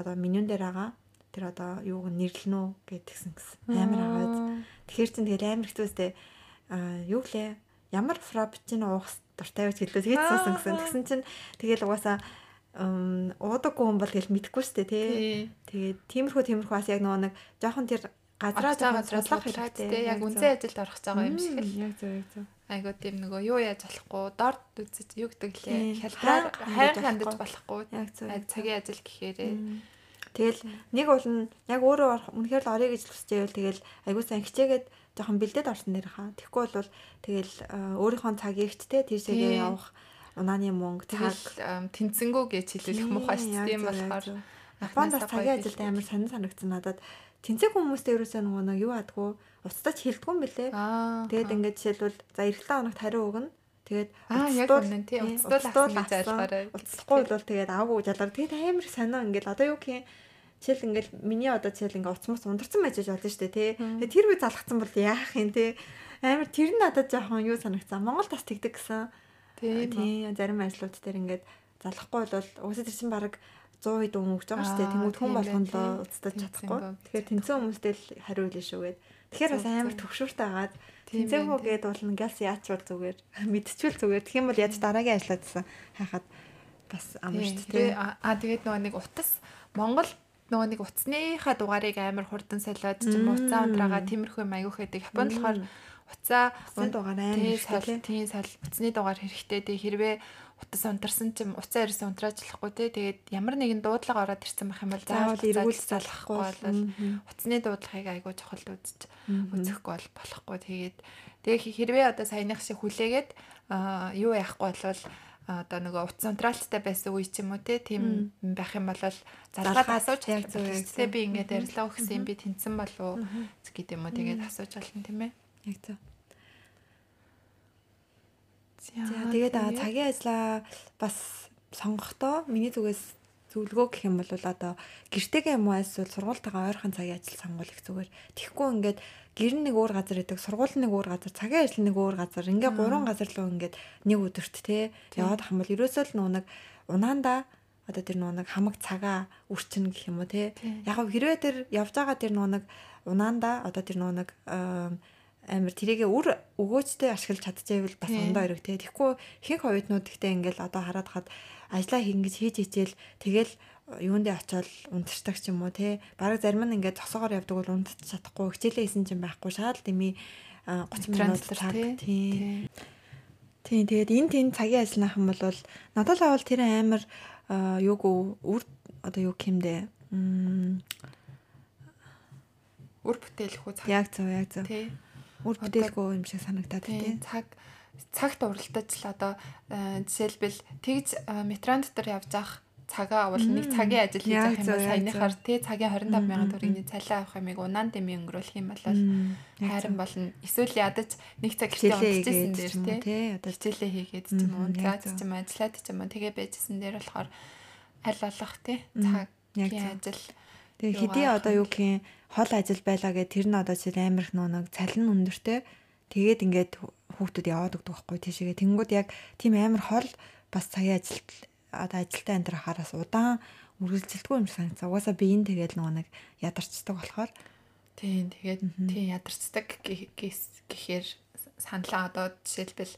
одоо менюн дээр байгаа тэр одоо юуг нь нэрлэнэ үү гэдгсэн гэсэн. Амар агаад. Тэгэхээр чин тэгэл амар хэвчээстэй а юу лээ ямар фрапчино уух дуртай байж гэлээ тэгээд суусан гэсэн. Тэгсэн чинь тэгэл угаасаа уудаггүй хүн бол тэгэл мэдэхгүй штэ тий. Тэгээд тиймэрхүү тиймэрхүү бас яг нөгөө нэг жоохон тэр газраа газраа судлах хэрэгтэй. Яг үнцэн ажилд орох байгаа юм шиг л. Яг зөв яг зөв. Айгуу тийм нөгөө юу яаж болохгүй дорд үзэж юу гэдэг лээ. Хялбараар хайр хандаж болохгүй. Яг. Цагийн ажил гэхээрээ. Тэгэл нэг бол нь яг өөрөө үнэхээр л орё гэж хүсчихвэл тэгэл айгуу сайн хичээгээд жоохон бэлдээд орсон нэр хаа. Тэгэхгүй бол тэгэл өөрийнхөө цагийг ч те тийшээгээ явах унааны мөнгө цаг тэнцэнгүү гэж хэлүүлэх муухай. Тийм болохоор Японд бас цагийн ажилд амар сонир санагдсан надад тэнцэг хүмүүстэй ерөөсөө нөгөө нэг юу адгүй уцтаж хилдэггүй юм бэлээ. Тэгээд ингээд жишээлбэл за эх 7 хоногт хариу өгнө. Тэгээд уцтуул тий уцтуул гэж айлгаарай. Уцлахгүй бол тэгээд аваагүй жалгаар тэгээд амар сонио ингээд одоо юу гэх юм Жишээл ингээл миний одоо жишээл ингээ уцмус ундарсан байж болно шүү дээ тий. Тэгээ тэр үе залгацсан бол яах юм тий. Амар тэр нь надад жоохон юу санагцсан. Монгол тас тэгдэг гэсэн. Тий. Зарим ажлууд дээр ингээд залахгүй бол уусаа тэр чинь баг 100 хэд өнгөж байгаа шүү дээ. Тэнгүүд хүн болгоно л уцтаж чадахгүй. Тэгэхээр тэнцэн хүмүүстэй л хариулна шүү гээд. Тэгэхээр бас амар төвшөртэй агаад тэнцээгөө гээд бол ингээс яачвал зүгээр мэдчихвэл зүгээр. Тэгэх юм бол яаж дараагийн ажиллаадсан хайхад бас амар шүү дээ. Аа тэгээд нөгөө нэг утас Монгол нөгөө нэг утасныхаа дугаарыг амар хурдан солиод ч юм уу уцаа ундраагаа тиймэрхүү маягүйх гэдэг. Японд болохоор уцаа дугаар амар хэрэгтэй. Тийм сал утасны дугаар хэрэгтэй. Тэг хэрвээ утас унтарсан ч уцаа ирсэн унтраажлахгүй те. Тэгээд ямар нэгэн дуудлага ороод ирсэн байх юм бол заавал эргүүл залахгүй бол утасны дуудлагыг айгүй чухал үзэж үзэхгүй бол болохгүй. Тэгээд тэгээ хэрвээ одоо саяных шиг хүлээгээд юу яахгүй болвол одоо нөгөө утас унтраалттай байсан үе ч юм уу те тийм байх юм бол залгаад асууж хэрэгтэй. би ингээд арилаа өгсөн би тэнцэн болов гэдэг юм уу? Тэгээд асууж болно тийм ээ. Яг зөв За тэгээд цагийн ажлаа бас сонгохдоо миний зүгээс зөвлөгөө гэх юм бол одоо гэртэйгээ юм уу эсвэл сургуультайгаа ойрхон цагийн ажил сонгуул их зүгээр. Тэгэхгүй ингээд гэр нэг өөр газар идэг, сургууль нэг өөр газар, цагийн ажил нэг өөр газар. Ингээ гурван газар руу ингээд нэг өдөрт те яваад хам бол ерөөсөө л нэг унаанда одоо тэр нэг хамаг цагаа үрчин гэх юм уу те. Яг хэрвээ тэр явж байгаа тэр нэг унаанда одоо тэр нөө нэг амар тэрийгэ үр өгөөжтэй ашиглаж чадчихвэл бас ондоо өрөг те. Тэгэхгүй ихэнх оюутнууд ихтэй ингээл одоо хараад хаад ажиллаа хийнгэж хийж хичээл тэгэл юундээ очиод унтчихдаг ч юм уу те. Бараг зарим нь ингээд зогсоогоор явдаг бол унтчих чадахгүй хичээлээ хийсэн чинь байхгүй шал дими 30 минут цаг тийм. Тийм тэгээд энэ тийм цагийн ажиллах юм бол надад авал тэр амар юуг үр одоо юу гэмдэ үр бүтээлх үү цаг. Яг зөв яг зөв. Тийм үр бүтээлгүй юм шиг санагдаад тийм цаг цагт уралдаж л одоо э, жишээлбэл тэгж э, метрон дотор явж ах цагаа бол нэг цагийн ажил хийж явах юм бол саяныхаар тий цагийн 25 сая төгрөгийн цалин авах юмыг унаан дэми өнгөрүүлэх юм бол хайран болно. Эсвэл ядаж нэг цаг хичээлээ хийжсэн дээр тий. одоо хичээлээ хийгээд ч юм уу класс ч юм ажиллаад ч юм уу тэгээ байжсэн дээр болохоор аль болох тий цагийн ажил Тэгээ хэдий одоо юу гэх юм хол ажил байлаа гэх тэр нь одоо жишээл амар их нэг цалин өндөртэй тэгээд ингээд хүүхдүүд яваад өгдөг байхгүй тийшээгээ. Тэнгүүд яг тийм амар хол бас цагийн ажилт одоо ажилтаа амьдрахаараас удаан үргэлжилдэггүй юм шиг санагдсан. Угаасаа биеийн тэгэл нөгөө нэг ядарчдаг болохоор тийм тэгээд тийм ядарчдаг гэхээр саналаа одоо жишээлбэл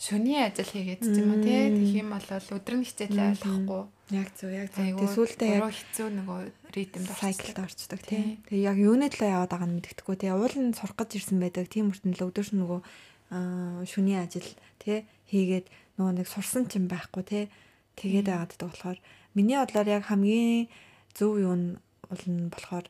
шөнийн ажил хийгээд ч юм уу тий? Тэгэх юм бол өдөр нь хичээлээ ойлгохгүй. Яг зөв яг зөв. Тэгээ сүултээ яг хэцүү нөгөө ритмд сайклд орчдөг тий? Тэгээ яг юуны төлөө яваад байгаа нь мэддэхгүй тий? Уул нь сурах гэж ирсэн байдаг. Тийм хүртэл өдөрш нөгөө шөнийн ажил тий? Хийгээд нөгөө нэг сурсан ч юм байхгүй тий? Тэгээд байгаад байгаа болохоор миний бодлоор яг хамгийн зөв юу нь бол нь болохоор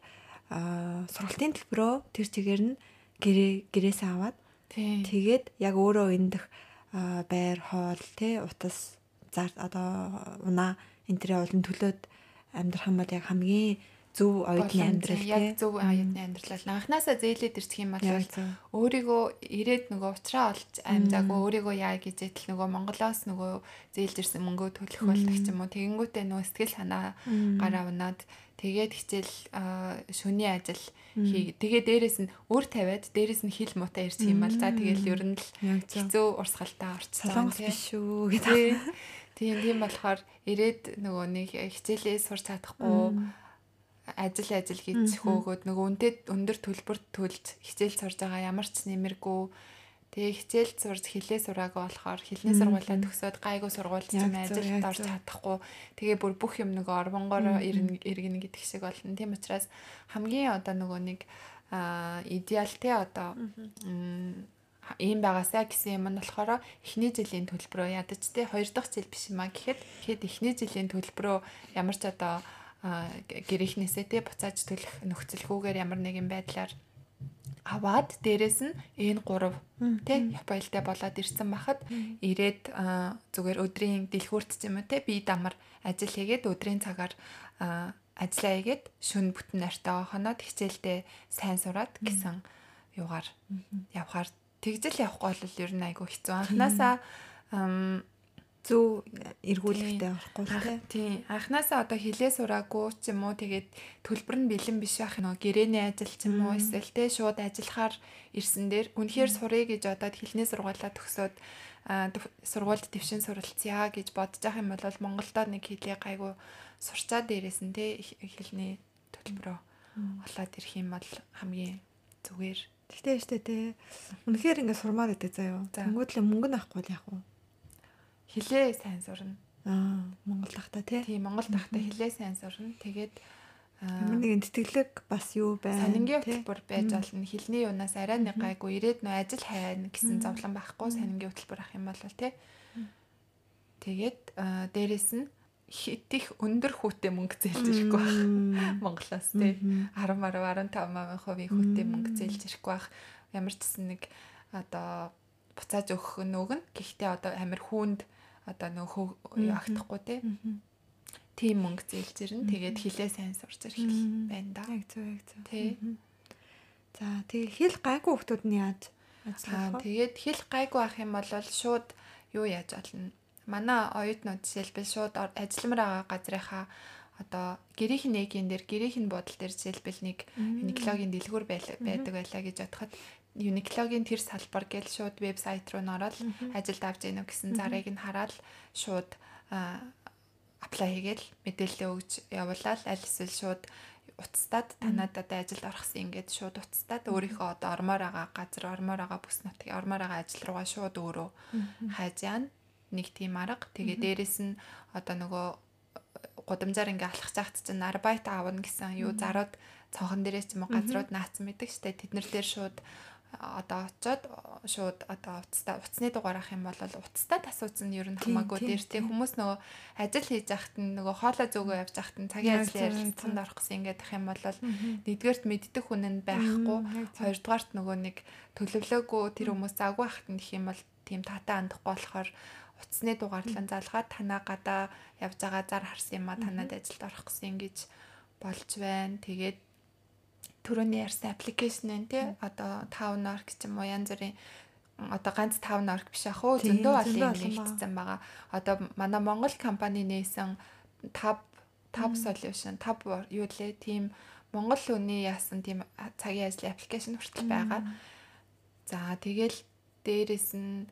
сургалтын төлбөрөө тэр чигээр нь гэрээ гэрээсээ аваад тэгээд яг өөрөө эндэх байр хоол тий утас зар одоо унаа энэ төрлийн олон төлөөд амьдрах юм бол яг хамгийн зөв оюутны амьдрал яг зөв оюутны амьдрал анханасаа зээлээд ирчих юм бол өөрийгөө ирээд нөгөө уучраа олж амьдаагүй өөрийгөө яа гэж зэтэл нөгөө Монголоос нөгөө зээлж ирсэн мөнгөө төлөх болдог ч юм уу. Тэгэнгүүтээ нөгөө сэтгэл санаа гараа унаад тэгээд хичээл шөнийн ажил хий. Тэгээ дээрэс нь өөр тавиад дээрэс нь хил муутай ирчих юм бол за тэгэл ер нь л хэцүү урсгалтай орцсон биш үү гэдэг. Тийм тийм болохоор ирээд нөгөө нэг хичээлээ сурч чадахгүй ажил ажил гэж хөөгөөд нөгөө үндэд өндөр төлбөрт төлж хичээл сурж байгаа ямар ч нэмэргүй Тэгээ хичээл сурж хилээ сураагаа болохоор хилний сургуулаа төгсөөд гайгүй сургуульд чинь ажилд орж чадахгүй. Тэгээ бүр бүх юм нөгөө орвонгоор иргэнэ гэдэг шиг болно. Тийм учраас хамгийн одоо нөгөө нэг идеалтэй одоо ийм байгаасаа гэсэн юм нь болохоор эхний жилийн төлбөрөө ядаж те. Хоёр дахь жил биш юм а гэхэд тэгэхэд эхний жилийн төлбөрөө ямар ч одоо гэрийнхнээсээ те буцааж төлөх нөхцөлгүйгээр ямар нэгэн байдлаар аваад дээрэс нь N3 тий Япоилтай болоод ирсэн бахад ирээд зүгээр өдрийн дэлгүүрт ч юм уу тий би дамар ажил хийгээд өдрийн цагаар ажиллаа хийгээд шүн бүтэн нартай хоноод хичээлдээ сайн сураад гэсэн юугаар явхаар тэгжэл явахгүй бол ер нь айгүй хэцүү. Анханасаа зөв эргүүлэлтэй орохгүй тийм анханасаа одоо хилээ сураагүй ч юм уу тэгээд төлбөр нь бэлэн биш байх нөө гэрээний ажил ч юм уу эсвэл тэ шууд ажиллахаар ирсэн дээр үнэхээр сурыг гэж одоо хилний сургуулаа төгсөөд сургуульд төвшин суралцъя гэж бодож байгаа юм бол Монголдо нэг хилээ гайгүй сурчаа дээрээс нь тэ хилний төлбөрөө олоод ирэх юм бол хамгийн зүгээр. Тэгтээ штэ тэ. Үнэхээр ингэ сурмаар байдаг заяа. Тэнгүүдлээ мөнгө нь авахгүй л яах вэ? Хилээ сайн сурна. Аа, Монгол тахта тий. Тийм, Монгол тахта хилээ сайн сурна. Тэгээд ямар нэгэн тэтгэлэг бас юу байна. Санингийн хөтөлбөр байж болно. Хилний юунаас арай нэг гайгүй ирээд нөө ажил хайна гэсэн зовлон байхгүй санингийн хөтөлбөр ах юм бол тий. Тэгээд дээрэс нь хитих өндөр хүүтэй мөнгө зээлж ирэхгүй байх. Монголоос тий 10 15 15% хүүтэй мөнгө зээлж ирэхгүй байх. Ямар ч гэсэн нэг одоо буцааж өгөх нь өгнө. Гэхдээ одоо амир хүнд одоо нөхөө агтахгүй те. Тийм мөнгө зээлж ирнэ. Тэгээд хилээ сайн сурч ирэх байна да. Яг зөв яг зөв. Тий. За тэгээ хил гайгүй хүмүүс нь яаж ажиллах вэ? Тэгээд хил гайгүй ах юм бол шууд юу яаж болно? Манай оюутнууд жишээлбэл шууд ажилламаар байгаа газрынхаа одоо гэрийнх нь эгийн дээр нь бодол дээр жишээлбэл нэг гинекологийн дэлгүүр байдаг байлаа гэж бодоход Uniqlo-гийн тэр салбар гэж шууд вебсайт руу нөрөөл ажилд авч яах гэсэн зарыг нь хараад шууд аплай хийгээл мэдээлэл өгж явуулаад аль эсвэл шууд уцтаад танад одоо ажилд орохсон ингээд шууд уцтаад өөрийнхөө одоо ормоор байгаа газар ормоор байгаа бүс нутгийн ормоор байгаа ажил руугаа шууд өөрөө хайж яана. Нэг тийм арга. Тэгээ дээрэс нь одоо нөгөө гудамжаар ингээ алхах цагт чинь арбайт аавна гэсэн юу зарууд цонхон дээрээс юм уу газрууд наацсан байдаг штэ. Тэд нар дээр шууд одоо очоод шууд одоо уцтай уцсны дугаар ах юм бол уцтай тасууц нь ер нь хамаагүй дээр тийм хүмүүс нөгөө ажил хийж яхад нь нөгөө хоолой зүгөө явж яхад нь цагийн ажлын ярилцсанд орох гэсэн ингээд ах юм бол нэгдүгээрт мэддэг хүн нь байхгүй. Хоёрдугаарт нөгөө нэг төлөвлөөгүй тэр хүмүүс заггүй ахт нь гэх юм бол тийм татаа андахгүй болохоор уцсны дугаарлан залгаад танаа гадаа явж байгаа зар харсан юм а танад ажилд орох гэсэн ингэж болж байна. Тэгээд түрүүний ярьсан аппликейшн нь тий одоо town org ч юм уу янз бүрийн одоо ганц town org биш ах уу? Зөндөө олон юм нэгтсэн байгаа. Одоо манай Монгол компани нээсэн tab tab solution tab юу лээ? Тийм Монгол хүний яасан тийм цагийн ажлын аппликейшн хүртэл байгаа. За тэгэл дээрэс нь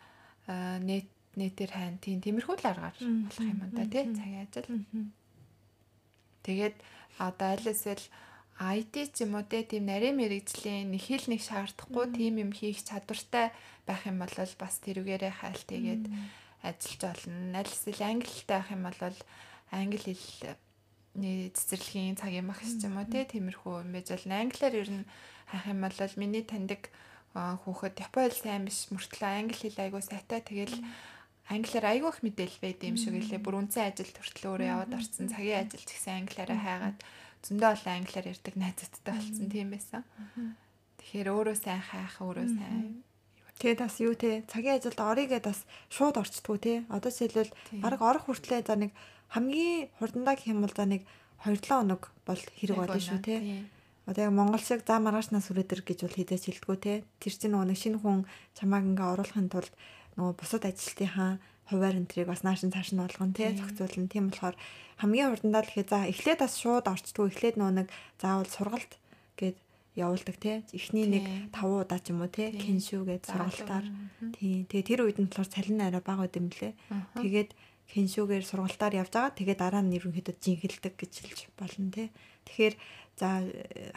нэт нэтэр хайн тийм тиймэрхүү л аргаар болох юм да тий цагийн ажил. Тэгээд одоо аль эсвэл IT ч юм уу тийм нарийн мэрэгжлийн нэг хэл нэг шаардахгүй тийм юм хийх чадвартай байх юм бол бас тэрүүгээрээ хайл тэгээд ажиллаж болно. Аль эсвэл англитай байх юм бол англи хэлний цэцэрлэгийн цагийн багш ч юм уу тиймэрхүү юм байж болно. Англиар ер нь хайх юм бол миний таньдаг хүүхэд Япон хэл сайн биш мөртлөө англи хэл айгуу сайтай. Тэгэл англиар айгүй их мэдээлэл байд юм шиг лээ. Бүр үнсэн ажил хүртэл өөрөө яваад орсон. Цагийн ажил ч гэсэн англиараа хайгаад зөндөө олон англиар ярьдаг найзуудтай болсон тийм байсан. Тэгэхээр өөрөө сайн хайх, өөрөө сайн Тэгээд бас юу те цагийн ажилд орыгээ бас шууд орчдгоо те. Одоо жишээлбэл баг орох хүртлээр за нэг хамгийн хурдандаа гэх юм бол за нэг 2-7 хоног бол хэрэг болно шүү те. Одоо яг монгол шиг за маргаашнаас хүрээдэр гэж бол хідэж хэлдэггүй те. Тэр чинь нөгөө нэг шинэ хүн чамааг ингээ оруулахын тулд нөгөө бусад ажилтнынхаа хуваар энтрийг бас наашин цааш нь болгоно те зохицуулна. Тийм болохоор хамгийн хурдандаа л гэхэд за эхлээд бас шууд орчдгоо эхлээд нөгөө нэг заавал сургалт гээд явуулдаг те. Эхний нэг 5 удаа ч юм уу те кеншүү гэж сургалтаар. тий. Тэгээ тэр үед нь болохоор цалин арай бага байд юм лээ. Тэгээд кеншүүгээр сургалтаар явж байгаа. Тэгээд дараа нь ерөнхийдөө жинхэлдэг гэж хэлж болно те. Тэгэхээр за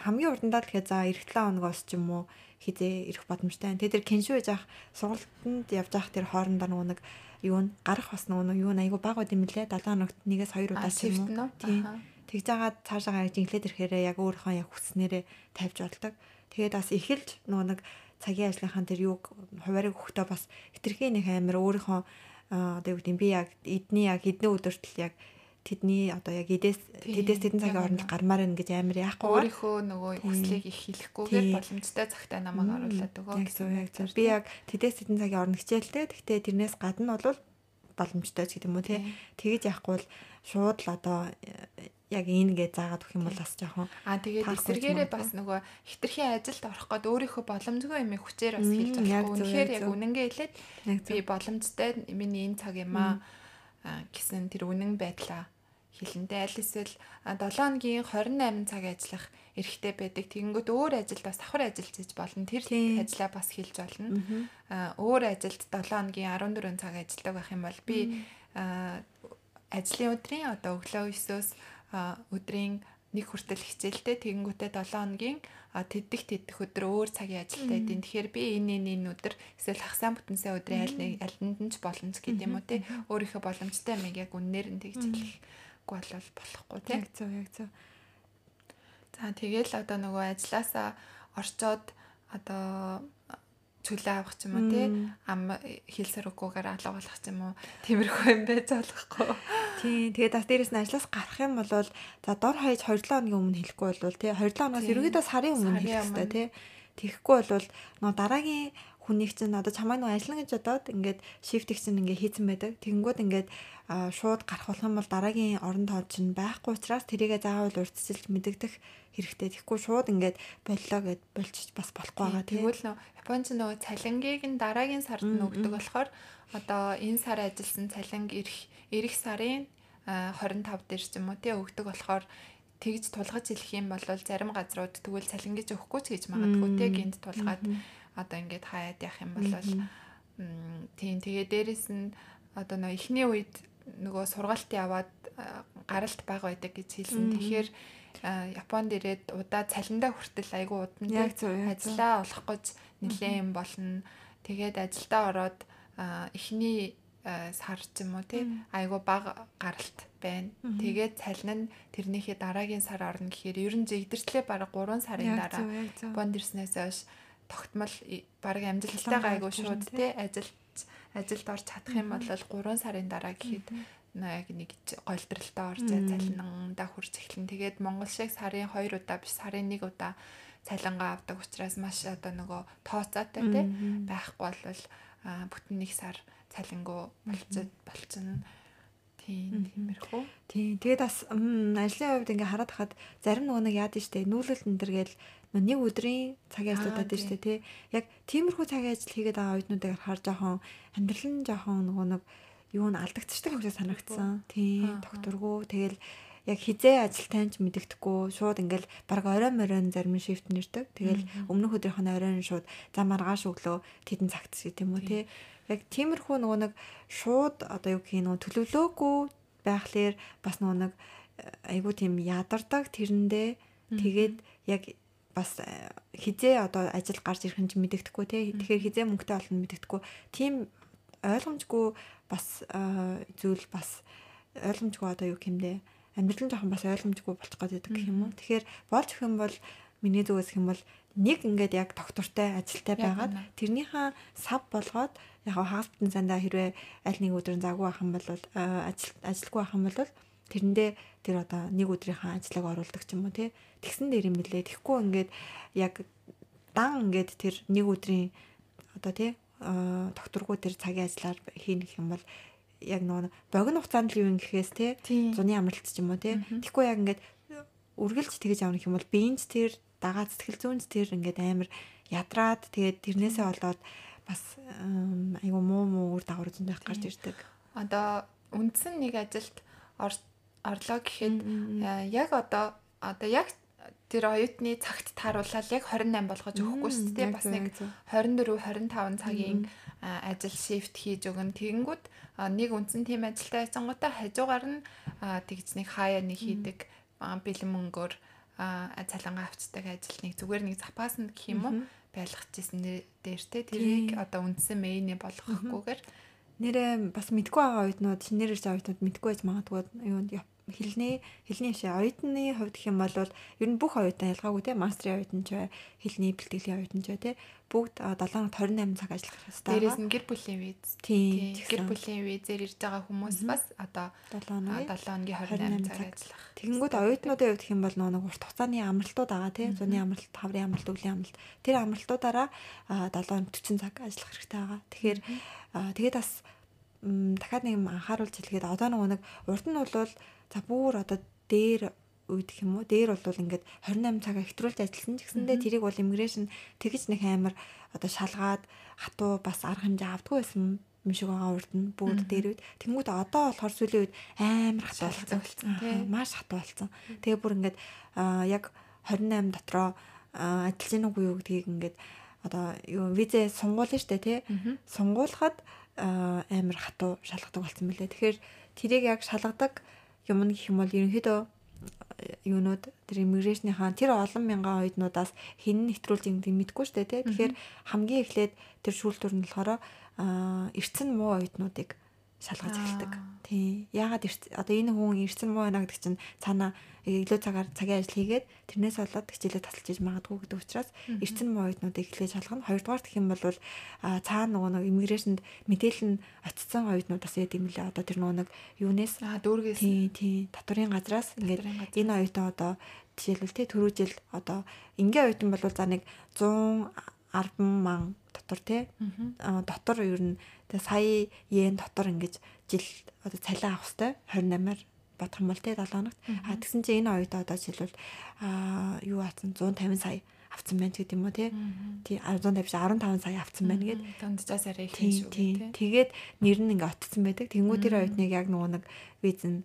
хамгийн урдандаа тэгэхээр за эх 7 хоногоос ч юм уу хизээ ирэх боломжтой. Тэгээд тэр кеншүү яж ах сургалтанд явж ах тэр хоорондоо нэг юу н? Гарах бас нөгөө юу айгу бага байд юм лээ 7 хоногт нэгээс 2 удаа ч юм уу. Тийм. Тэгж байгаа цаашаа жинхлээд ирэхээрээ яг өөрийнхөө яг хүснээрээ тавьж болдог. Тэгээд бас эхэлж нөгөө нэг цагийн ажлынхаа тэр юг хуваарийг өгөхдөө бас хитрхийн нэг амир өөрийнхөө одоо юу гэдэг би яг эдний яг эдний өдөртөл яг тэдний одоо яг эдээс тэдээс тэдэн цагийн хооронд гармаар байна гэж амар яахгүй өөрийнхөө нөгөө хүслийг их хэлэхгүйгээр боломжтой цагтаа намайг оруулаад өгөө гэсэн яг зөв. Би яг тэдээс тэдэн цагийн хооронд хичээлтэй. Гэхдээ тэрнээс гадна бол боломжтой ч гэдэг юм уу тий. Тэгэж яахгүй бол шууд л одоо яг ийнгээ заагаад өгөх юм бол бас жоохон аа тэгээд эсэргээрээ бас нөгөө хитрхийн ажилд орох гээд өөрийнхөө боломжгүй юм хүчээр бас хэлж болохгүй. Үнэхээр яг үнэнгээ хэлээд би боломжтой миний энэ цаг юм аа гэсэн тэр үнэн байдлаа хэлэндээ аль эсвэл 7 өдрийн 28 цаг ажиллах эрхтэй байдаг. Тэгэнгүүт өөр ажилд бас давхар ажиллаж болно. Тэр ажлаа бас хэлж болно. Өөр ажилд 7 өдрийн 14 цаг ажилладаг байх юм бол би ажлын өдрийн одоо өглөө 9-өөс өдрийн нэг хүртэл хичээлтэй тэгэнгүүтээ 7 хоногийн тэддэх тэддэх өдөр өөр цагийн ажилтай байдیں۔ Тэгэхээр би энэ энэ энэ өдөр эсвэл хагасаа бүтэнсээ өдрийн аль нэг альнд нь ч боломж гэдэг юм уу те өөрийнхөө боломжтой юм яг үннээр нь тэгж хэлэхгүй болол болохгүй те. Яг зөв яг зөв. За тэгэл одоо нөгөө ажилласаа орчоод одоо чөлөө авах ч юм уу тий? Ам хил саргуугаар алга болох ч юм уу тиймэрхүү юм байж болохгүй. Тий тэгээд бас дээрэс нь ажлаас гарах юм бол за дор хаяж 2-7 хоногийн өмнө хэлэхгүй бол тий? 2-7 хоногоос ерөөдөө сарын өмнө хэлэх хэрэгтэй тий. Тэгэхгүй бол нөө дараагийн хүнийг чинь одоо чамайг нэг ажиллана гэж бодоод ингээд шифтийг чинь ингээд хийцэн байдаг. Тэгэнгүүт ингээд шууд гарах болох юм бол дараагийн орон тоо чинь байхгүй учраас тэрийгэ заавал урьдчилж мэдэгдэх хэрэгтэй. Тэгэхгүй шууд ингээд боллоо гэд болчих бас болохгүй байгаа. Тэгвэл нөө Японч нөгөө цалингийг нь дараагийн сард нь өгдөг болохоор одоо энэ сар ажилласан цалинг ирэх ирэх сарын 25 дээр ч юм уу тий өгдөг болохоор тэгж тулгаж хэлэх юм бол зарим газрууд тэгвэл цалин гэж өгөхгүй ч гэж магадгүй тий гинт тулгаад одоо ингээд хаяад явах юм бол тийм тэгээ дээрэс нь одоо нөө эхний үед нөгөө сургалт яваад гаралт баг байдаг гэж хэлсэн. Тэгэхээр Японд ирээд удаа цалиндаа хүртэл айгүй удан ажиллаа олох гэж нэлээд юм болно. Тэгээд ажилдаа ороод эхний сар ч юм уу тий айгүй баг гаралт байна. Тэгээд цалин нь тэрнийхээ дараагийн сар орно гэхээр ер нь зэгдэрчлээ бараг 3 сарын дараа Японд ирснээс хойш тогтмол баг амжилттайгаа айгүй шууд тий ажилд ажилд орж чадах юм бол 3 сарын дараа гэхэд яг нэг голдралтай орж цалинандаа хүрч эхлэн. Тэгээд Монгол шиг сарын 2 удаа биш сарын 1 удаа цалингаа авдаг учраас маш одоо нөгөө тооцоотой тий байхгүй бол бүтэн нэг сар цалингуу болцод болцсон Тийм тиймэрхүү. Тийм. Тэгээд бас ажлын хувьд ингээ хараад хахад зарим нөгөө нэг яад штэ нүүлэлт энэ төр гээл нэг өдрийн цагийн ажлуудад дээ штэ тий. Яг тиймэрхүү цагийн ажил хийгээд байгаа оюутнуудыг харж жоохон амьдрал нь жоохон нөгөө нэг юу н алдагдчихдаг гэж санагдсан. Тийм. Докторгүй тэгэл яг хизээ ажилтай ч мэддэхгүй шууд ингээл баг орой моройн зарим шифт нэрдэг. Тэгэл өмнөх өдрийнх нь оройн шууд за маргааш өглөө тэдэн цагт гэх юм уу тий. Яг тиймэрхүү нөгөө нэг шууд одоо юу гэх юм төлөвлөөгүй байхлаар бас нөгөө нэг айгуу тийм ядардаг тэрэндээ тэгээд яг бас хизээ одоо ажил гарч ирэх нь ч мэддэхгүй тий. Тэгэхээр хизээ мөнгөтэй болно мэддэхгүй. Тийм ойлгомжгүй бас зүйл бас ойлгомжгүй одоо юу гэмдэ амьдрал нь жоохон бас ойлгомжгүй болчих гээд байдаг гэх юм уу. Тэгэхээр болж их юм бол миний зүгээс юм бол нэг ингээд яг доктортай ажилтай байгаад тэрнийхээ сав болгоод яг хаалтан сандаа хэрвээ аль нэг өдөр заагүй байх юм бол ажил ажилгүй юм бол тэрэндээ тэр одоо нэг өдрийнхөө ажлыг оруулдаг ч юм уу тий. Тэгсэн дээр юм билээ. Тэгэхгүй ингээд яг дан ингээд тэр нэг өдрийн одоо тий докторгүй тэр цагийн ажиллаар хийнэ гэх юм бол яг нөгөө богино хугацаанд л юу гэхээс те зуны амралт ч юм уу те тэгэхгүй яг ингээд үргэлж тэгэж явах юм бол биенч тэр дагаа сэтгэл зүйнч тэр ингээд амар ядраад тэгээд тэрнээсээ болоод бас айгу муу муу үр дагавар зөндөх гарч ирдэг. Одоо үндсэн нэг ажилд орлоо гэхэд яг одоо одоо яг тэр оюутны цагт тааруулаад яг 28 болгож өгөхгүй шүү дээ. Бас нэг 24 25 цагийн ажил шифт хийж өгөн. Тэгэнгүүт нэг үндсэн тим ажилтай байцангуудаа хажуугаар нь тэгж нэг хаяа нэг хийдэг бэлэн мөнгөөр цалингаа авчдаг ажилныг зүгээр нэг запаасанд гэх юм уу байлгахжсэн дээр те тэрийг одоо үндсэн мэйнэ болгохгүйгээр. Нэрээ бас мэдгүй байгаа оюутнууд шинээр ирж оюутнууд мэдгүй байж магадгүй юунд хэлний хэлний шээ оюутны хувьд гэх юм бол ер нь бүх оюутан ялгаагүй те мастрын оюутан ч бай хэлний бэлтгэлийн оюутан ч бай те бүгд 7 28 цаг ажиллах хэрэгтэй. Дээрээс нь гэр бүлийн виз. Тийм. Гэр бүлийн визээр ирж байгаа хүмүүс бас одоо 7 хоногийн 28 цаг ажиллах. Тэгэнгүүт оюутнуудын хувьд гэх юм бол нэг урт хугацааны амралтууд байгаа те зуны амралт, хаврын амралт, өвлийн амралт. Тэр амралтуудаараа 7 40 цаг ажиллах хэрэгтэй байгаа. Тэгэхээр тэгээд бас дахиад нэг анхааруулж хэлгээд одоо нэг урд нь бол За бүр одоо дээр үед гэх юм уу? Дээр бол ингээд 28 цагаа хэтрүүлж ажилласан ч гэсэндээ тэрийг бол иммиграшн тэгж нэг амар одоо шалгаад хатуу бас арга хэмжээ авдгүй байсан юм шиг байгаа урд нь бүр дээр үед. Тэнгууд одоо болохоор сүүлийн үед амар хатуу болсон. тийм маш хатуу болсон. Тэгээ бүр ингээд яг 28 дотроо ажиллаж гин үгүй юу гэдгийг ингээд одоо юу визээ сунгуулна штэ тий. Сунгуулахад амар хатуу шалгадаг болсон мөлий тэгэхээр тэрийг яг шалгадаг юм гэх юм бол ерөнхийдөө э, юунууд тэр иммиграшныхаа тэр олон мянган оюутнуудаас хэн нэвтрүүлж ингэдэг мэдгүй шүү дээ тий. Тэгэхээр хамгийн эхлээд тэр шүүлтүр нь болохоор эрцэн муу оюутнуудыг шалгаж эхэлдэг. Тий. Яагаад одоо энэ хүн эрцэн муу байна гэдэг чинь цаана илүү цагаар цагийн ажил хийгээд тэрнээс болоод хичээлээ тасалж иж магадгүй гэдэг учраас эрчим оюутнуудыг эхлээд шалгана. Хоёрдугаар гэх юм бол цаана нөгөө нэг иммиграшнд мэдээлэл нь очсон оюутнууд бас яд юм лээ. Одоо тэр нөгөө нэг юунес дүүргээс тий тий татварын газраас ингээд энэ оюутан одоо жишээлбэл тий түрүү жил одоо ингийн оюутан бол за нэг 110 ман дотор тий дотор ер нь сая йен дотор ингэж жил одоо цалин авах хэвээр 28-аар бодох юм бол те 7 хоногт. А тэгсэн чинь энэ оюутан одоо жишээлбэл а юу атсан 150 сая авцсан байна гэдэг юм уу те. Тий 150 15 сая авцсан байна гэд дунджаас арай их шүү те. Тэгээд нэр нь ингээ отцсон байдаг. Тэнгүү тэр оюутныг яг нөгөө нэг визэн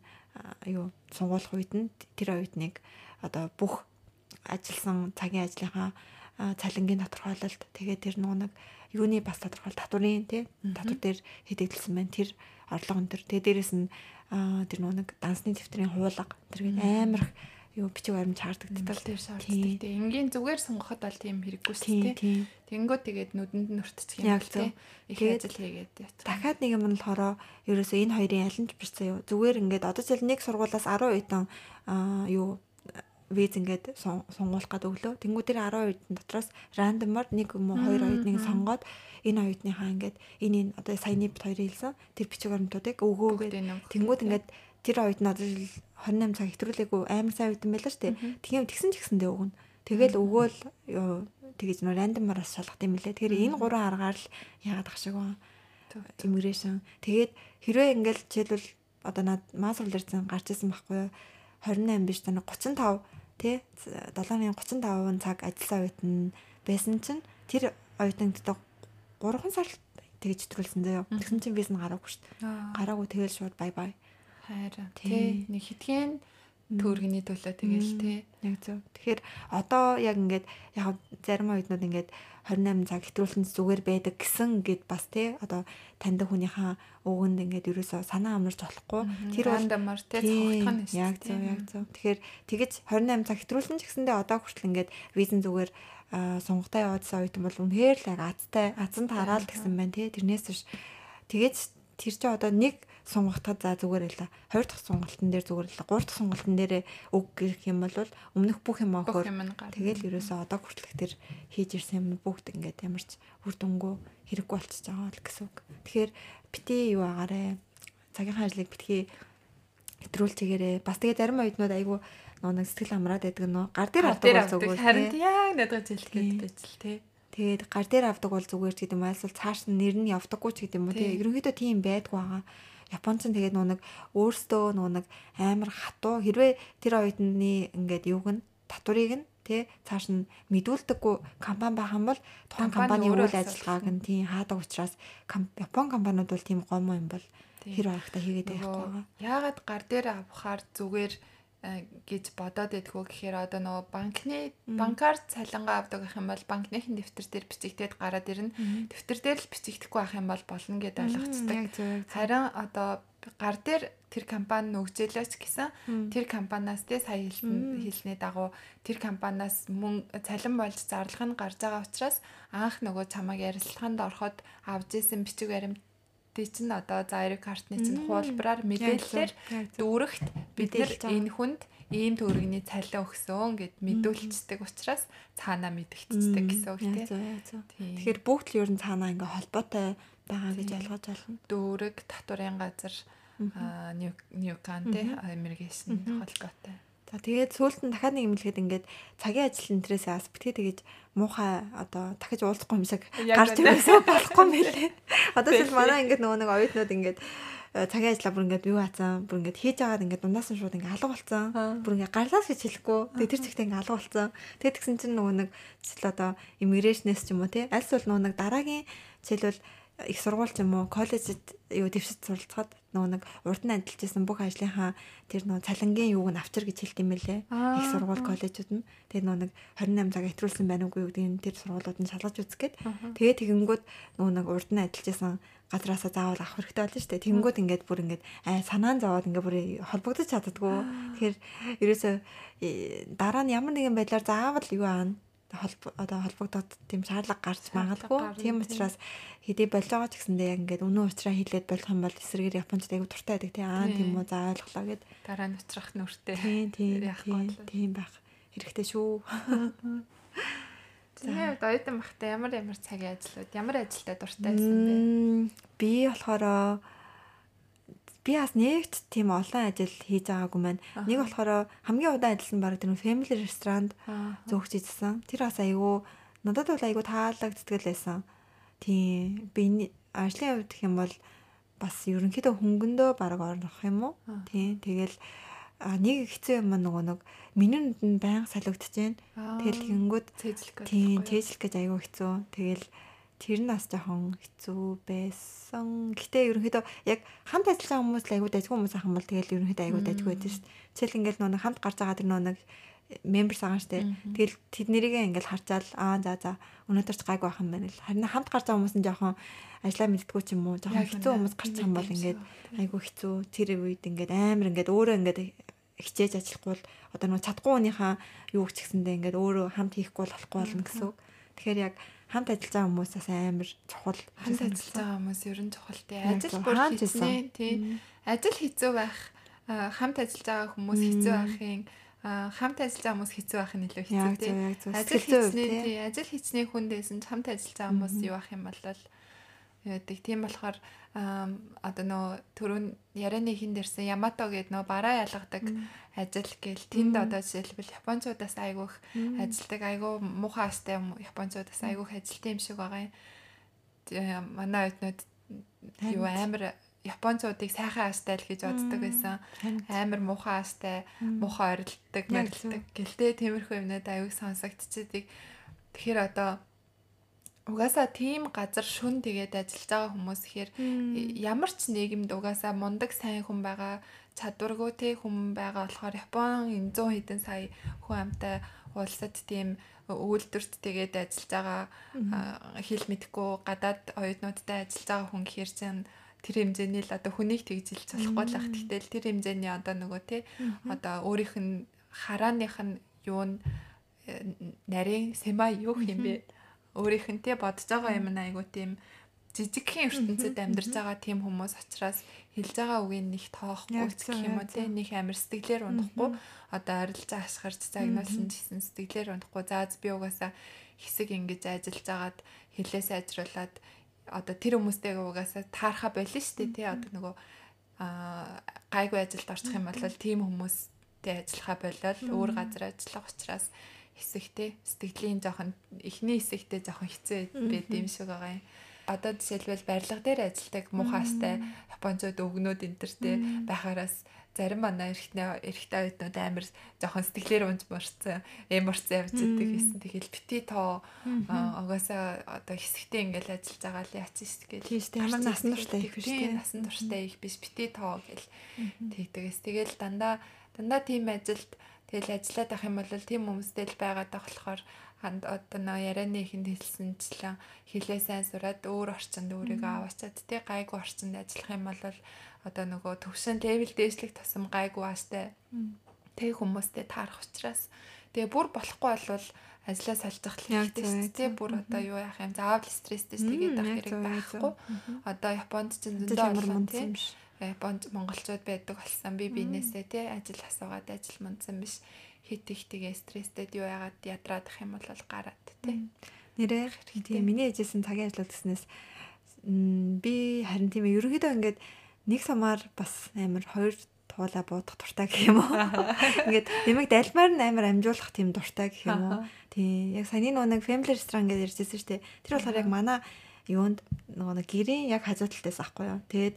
юу сунгуулах үед нь тэр оюутныг одоо бүх ажилласан цагийн ажлынхаа цалингийн тодорхойлолт тэгээд тэр нэг юуны бас тодорхойл татварын тий татвар дээр хэдэгдэлсэн байна. Тэр орлого энэ төр. Тэгээ дээрэс нь тэр нэг дансны дэвтрийн хуулга тэргээд амар юу бичиг баримт тал дээр шаарддаг. Тэгээ энгийн зүгээр сонгоход бол тийм хэрэггүй шүү дээ. Тэнгөө тэгээд нүдэнд нь өртчих юм тийм. Их ажил хийгээд. Дахиад нэг юм нь болохоор ерөөсөө энэ хоёрын аль нь бичсэн юу. Зүгээр ингээд одоо жишээл нэг сургуулаас 10 оюутан юу виз ингээд сонгуулах гэдэг өглөө. Тэнгүү тэр 10 оюутан дотроос рандомор нэг юм уу хоёр оюутныг сонгоод энэ оюутныхаа ингээд энэ энэ одоо саяны бит хоёрын хэлсэн тэр бичиг баримтуудыг өгөөгөө тэнгууд ингээд тэр оюутан одоо 28 цаг хэтрүүлээгүй амар сайн оюутан байлаа шүү дээ. Тийм тэгсэн ч гэсэндээ өгнө. Тэгэл өгөөл тэгэж нөө рандомоос шалгах юм лээ. Тэгэхээр энэ гурван аргаар л яагаад ах шиг байна. Immigration. Тэгээд хэрвээ ингээд жишээлбэл одоо над масрал ирсэн гарч исэн байхгүй юу? 28 биш тань 35 тий 7-ны 35% цаг ажилласан оюутан байсан чинь тэр оюутанд 3 сар тэгж хэтрүүлсэн заяа. Тэгсэн чинь виз нь гараагүй шүү дээ. Гараагүй тэгэл шууд бай бай. Хайраа. Тий нэг хитгэн Төргөний төлөө тэгэл тий. Яг зөв. Тэгэхээр одоо яг ингээд яг зарим оюутнууд ингээд 28 цаг хэтрүүлсэн зүгээр байдаг гэсэн гээд бас тий одоо таньдаг хүнийхээ өгөнд ингээд ерөөсөө санаа амарч болохгүй. Тэр бол дамар тий цогтох нь яг зөв яг зөв. Тэгэхээр тэгэж 28 цаг хэтрүүлсэн ч гэсэндээ одоо хүртэл ингээд визэн зүгээр сунгатаа яваадсан оюутан бол үнэхээр л яг азтай азан тараал гэсэн байна тий тэрнээс биш тэгэж тэр чи одоо нэг сунгалтад за зүгээр л 20 дахь сунгалтын дээр зүгээр л 3 дахь сунгалтын дээр үг гэх юм бол өмнөх бүх юм аахөр тэгэл ерөөсөө одоо хүртэлх тэр хийж ирсэн юм бүгд ингээд ямарч үр дүнгөө хэрэггүй болчихж байгаа л гэсэн үг. Тэгэхээр бити юу агаарэ? Цагийнхаа ажлыг битгий хэтрүүлж чигээрээ бас тэгээ зарим оюутнууд айгүй нөө нэг сэтгэл амраад байдаг нөө. Гар дээр авдаг зүгээр харин яг надад жилгээд байж л тий Тэгээд гар дээр авдаг бол зүгээр ч гэдэг юм айлсвал цааш нь нэр нь явдаггүй ч гэдэг юм уу тийм ерөнхийдөө тийм байдгүй байгаа. Японц нь тэгээд нөө нэг өөрсдөө нөө нэг амар хатуу. Хэрвээ тэр оюутны ингээд юуг нь? Татварыг нь тий цааш нь мэдүүлдэггүй компани байх юм бол тухайн компани үйл ажиллагааг нь тийм хаадаг учраас Япон компаниуд бол тийм гомоо юм бол хэр баяртай хийгээд байхгүй. Яагаад гар дээр авахаар зүгээр гэж бодоод байдгүй гэхээр одоо нөгөө банкны банкар цалингаа авдаг гэх юм бол банкныхын дэвтэр дээр бичигдээд гараад ирнэ. Дэвтэр дээр л бичигдэхгүй байх юм бол болно гэд ойлгоцдог. Харин одоо гар дээр тэр компани нөгжээлөөч гэсэн тэр компаниас те сая хэлний дагуу тэр компаниас мөн цалин болж зарлах нь гарч байгаа учраас анх нөгөө чамайг ярилцлаганд ороход авж исэн бичиг баримт тий чинь одоо за эрэг картны чинь хуулбараар мэдээлэлээр дүүрэгт бид нэр энэ хүнд ийм төгрөгний цалин өгсөн гэд мэдүүлчихдэг учраас цаанаа мэдэгддэг гэсэн үг тий. Тэгэхээр бүгд л ер нь цаанаа ингээ холбоотой байгаа гэж ойлгож байна. Дүүрэг татварын газар ньюкан тий эмигрэшн холбоотой. За тэгээд сүүлд нь дахиад нэг имлэхэд ингээд цагийн ажил энтрээс бас битгий тэгэж муухай одоо дахиж уулзахгүй юм шиг гарч ирсэн болохгүй мэлээ. Одоо жишээл манай ингээд нөгөө нэг оюутнууд ингээд э, цагийн ажлаа бүр ингээд юу хаацсан бүр ингээд хийж агаад ингээд дундаас нь шууд ингээд алга болсон. Бүр ингээд гарлаас гэж хэлэхгүй. Тэгээд тэр чигтээ ингээд алга болсон. Тэгээд тэгсэн чинь нөгөө нэг жишээл одоо иммигрэшнээс ч юм уу тий альс бол нөгөө нэг дараагийн жишээлбэл их сургууль юм уу коллежид юу дэвшиж суралцахад нөгөө нэг урд нь ажиллаж байсан бүх ажлынхаа тэр нөгөө цалингийн юуг нь авчир гэж хэлт юм байлээ. Их сургууль коллежууд нь. Тэгээд нөгөө нэг 28 цаг хэтрүүлсэн байна уугүй гэдэг нь тэр сургуулиуд нь шалгаж үзэх гээд. Тэгээд тэгэнгүүт нөгөө нэг урд нь ажиллаж байсан газраасаа заавал авах хэрэгтэй болно шүү дээ. Тэгэнгүүт ингээд бүр ингээд аа санаан зовоод ингээд бүр холбогдож чаддгүй. Тэгэхээр ерөөсөө э, дараа нь ямар нэгэн байдлаар заавал юу аана одоо холбогдоод тийм шаардлага гарч магадгүй. Тийм учраас хэдий байгаа ч гэсэндээ яг ингээд үнэн учраа хэлээд болох юм бол эсрэгээр японочд айгу туртай байдаг тийм аа тийм үү за ойлголоо гэд. Дараа нь уцрах нүртэй тийм тийм тийм байх. Хэрэгтэй шүү. Тэгээд оюутан бахта ямар ямар цагийн ажлууд ямар ажилдаа дуртай байсан бэ? Би болохоор би бас нэгт тийм олон ажил хийж байгаагүй маань. Нэг болохоор хамгийн удаан ажилласан баг тэр family restaurant зөөгч ийдсэн. Тэр бас айгүй надад бол айгүй таалагддаг байсан. Тийм би ажлын хувьд гэх юм бол бас ерөнхийдөө хөнгөндөө баг орох юм уу? Тийм тэгэл нэг хэцүү юм нөгөө нэг нь байнга солигдож байна. Тэгэл тэгэнгүүт тийм цэжлэх гэж айгүй хэцүү. Тэгэл тэр нь бас жоохон хэцүү байсан. Гэтэ ерөнхийдөө яг хамт ажиллаж байгаа хүмүүс л айгүй дайггүй хүмүүс ахын бол тэгэл ерөнхийдөө айгүй дайггүй байдаг шүү дээ. Жишээл ингээл нөө хамт гарч байгаа тэр нөө нэг мемберс байгаа штэ. Тэгэл тэднэрийгээ ингээл харчаал аа за за өнөөдөр ч гайгүй юм байна л. Харин хамт гарч байгаа хүмүүс нь жоохон ажиллаа мэддгүү ч юм уу. Жоохон хэцүү хүмүүс гарч байгаа юм бол ингээд айгүй хэцүү. Тэр үед ингээд амар ингээд өөрөө ингээд хичээж ажиллахгүй бол одоо нөө чадахгүй хүнийхээ юу ч гэсэндээ ингээд өөрөө хамт хийхгүй болохгүй болно гэсэн үг. Тэгэхээр яг хамт ажиллаж байгаа хүмүүсээс амар чухал. Хамт ажиллаж байгаа хүмүүс ер нь чухал тий ажил бүр хийснэ тий ажил хэцүү байх хамт ажиллаж байгаа хүмүүс хэцүү байхын хамт ажиллаж байгаа хүмүүс хэцүү байх нь илүү хэцүү тий ажил хийснэ тий ажил хийсний хүндээсэн хамт ажиллаж байгаа хүмүүс юу ах юм бол яадаг. Тийм болохоор одоо нөө түрүүн ярианы хин дэрсэн Ямато гэдэг нөө бараа ялгадаг ажил гээл тэнд одоо жишээлбэл японочдоос айгүйх ажилдаг айгүй муухай астай японочдоос айгүйх ажилтсан юм шиг байгаа юм. Манай оюутнууд юу амар японцуудыг сайхан астай л гэж боддог байсан. Амар муухай астай, муухай орилдог, мэрилдэг. Гэлтэй тиймэрхүү юмнууд аюуг сонсогдчихэдэг. Тэгэхээр одоо угаасаа тийм газар шүн тэгээд ажиллаж байгаа хүмүүс ихээр ямар ч нийгэмд угаасаа мундаг сайн хүн байгаа чадваргүй те хүн байгаа болохоор Япон энэ 100 хэдэн сая хүн амтай улсад тийм үйлдвэрт тэгээд ажиллаж байгаа хэл мэдгүй гадаад оюутнуудтай ажиллаж байгаа хүн гэхэр чинь тэр хэмжээний л одоо хүнийг тэгжилж болохгүй л ах. Гэтэл тэр хэмжээний одоо нөгөө те одоо өөрийнх нь харааных нь юу э, нарийн сема юу юм бэ? Өөрийнх нь те бодож байгаа юм айгу тийм жижигхэн ертөнцид амьдарч байгаа тийм хүмүүс учраас хэлж байгаа үгийг нэг тоохгүй гэх юм уу те. нэг амир сэтгэлээр унахгүй. Одоо арилжаа ашгарч загнуулсан гэсэн сэтгэлээр унахгүй. Зааз би угаасаа хэсэг ингэж ажиллаж агаад хэлээ сайжруулад одоо тэр хүмүүстэйгээ угаасаа таарха болно шүү дээ тий одоо нөгөө аа гайгүй ажилд орчих юм бол тийм хүмүүстэй ажиллахаа болоод өөр газар ажиллах учраас хэсэгтэй сэтгэлийн жоохон эхний хэсэгтэй жоохон хэцүү байд юм шиг байгаа юм. Одоо жишээлбэл барилга дээр ажилладаг муухастай Японцод өгнүүд энтертэй байхаараас зарим манай эрэгтэй эрэгтэй оюутнууд амар жоохон сэтгэлээр унж морцсон, эм морцсон явж идэг гэсэн. Тэгэл бити тоо угаасаа одоо хэсэгтээ ингээл ажиллаж байгаа л яач ш тэгэл. Тийм шүү. Ямар насан турштай их биш тийм. Насан турштай их биш бити тоо гэл тэгдэгээс. Тэгэл дандаа дандаа тийм ажилд Тэгэл ажиллаад байх юм бол тийм хүмүүстэй л байгаад байх болохоор ханд одоо нөө ярианы ихэнд хэлсэнчлэн хилээ сайн сураад өөр орчинд өөрийгөө аваачаад тий гайгүй орчинд ажиллах юм бол одоо нөгөө төвшин левел дээшлэх тусам гайгүй ааштай тэг хүмүүстэй таарах учраас. Тэгээ бүр болохгүй болвол ажлаа салжих хэрэгтэй тий бүр одоо юу яах юм? Заавал стресстэй тэгээд ах хэрэг байхгүй. одоо Японд ч зөндөө олон тий Японд монголчууд байдаг болсон. Би бинээсээ тий ажил асуугаад ажил мандсан биш. Хит их тэгээ стресстэй юу яагаад ядраад ах юм бол гараад тий. Нэрээ тий миний ээжсэн цагийн ажил гэснээс би харин тийм ерөөдөө ингээд нэг самаар бас амар хоёр туулаа буудах дуртай гэх юм уу. Ингээд нэмэг дальмаар нь амар амжуулах тийм дуртай гэх юм уу. Тий яг саяны нэг family restaurant гэж ярьжсэн шүү дээ. Тэр болохоор яг манай юунд нөгөө гэрийн яг хажуу талтаас ахгүй юу. Тэгээд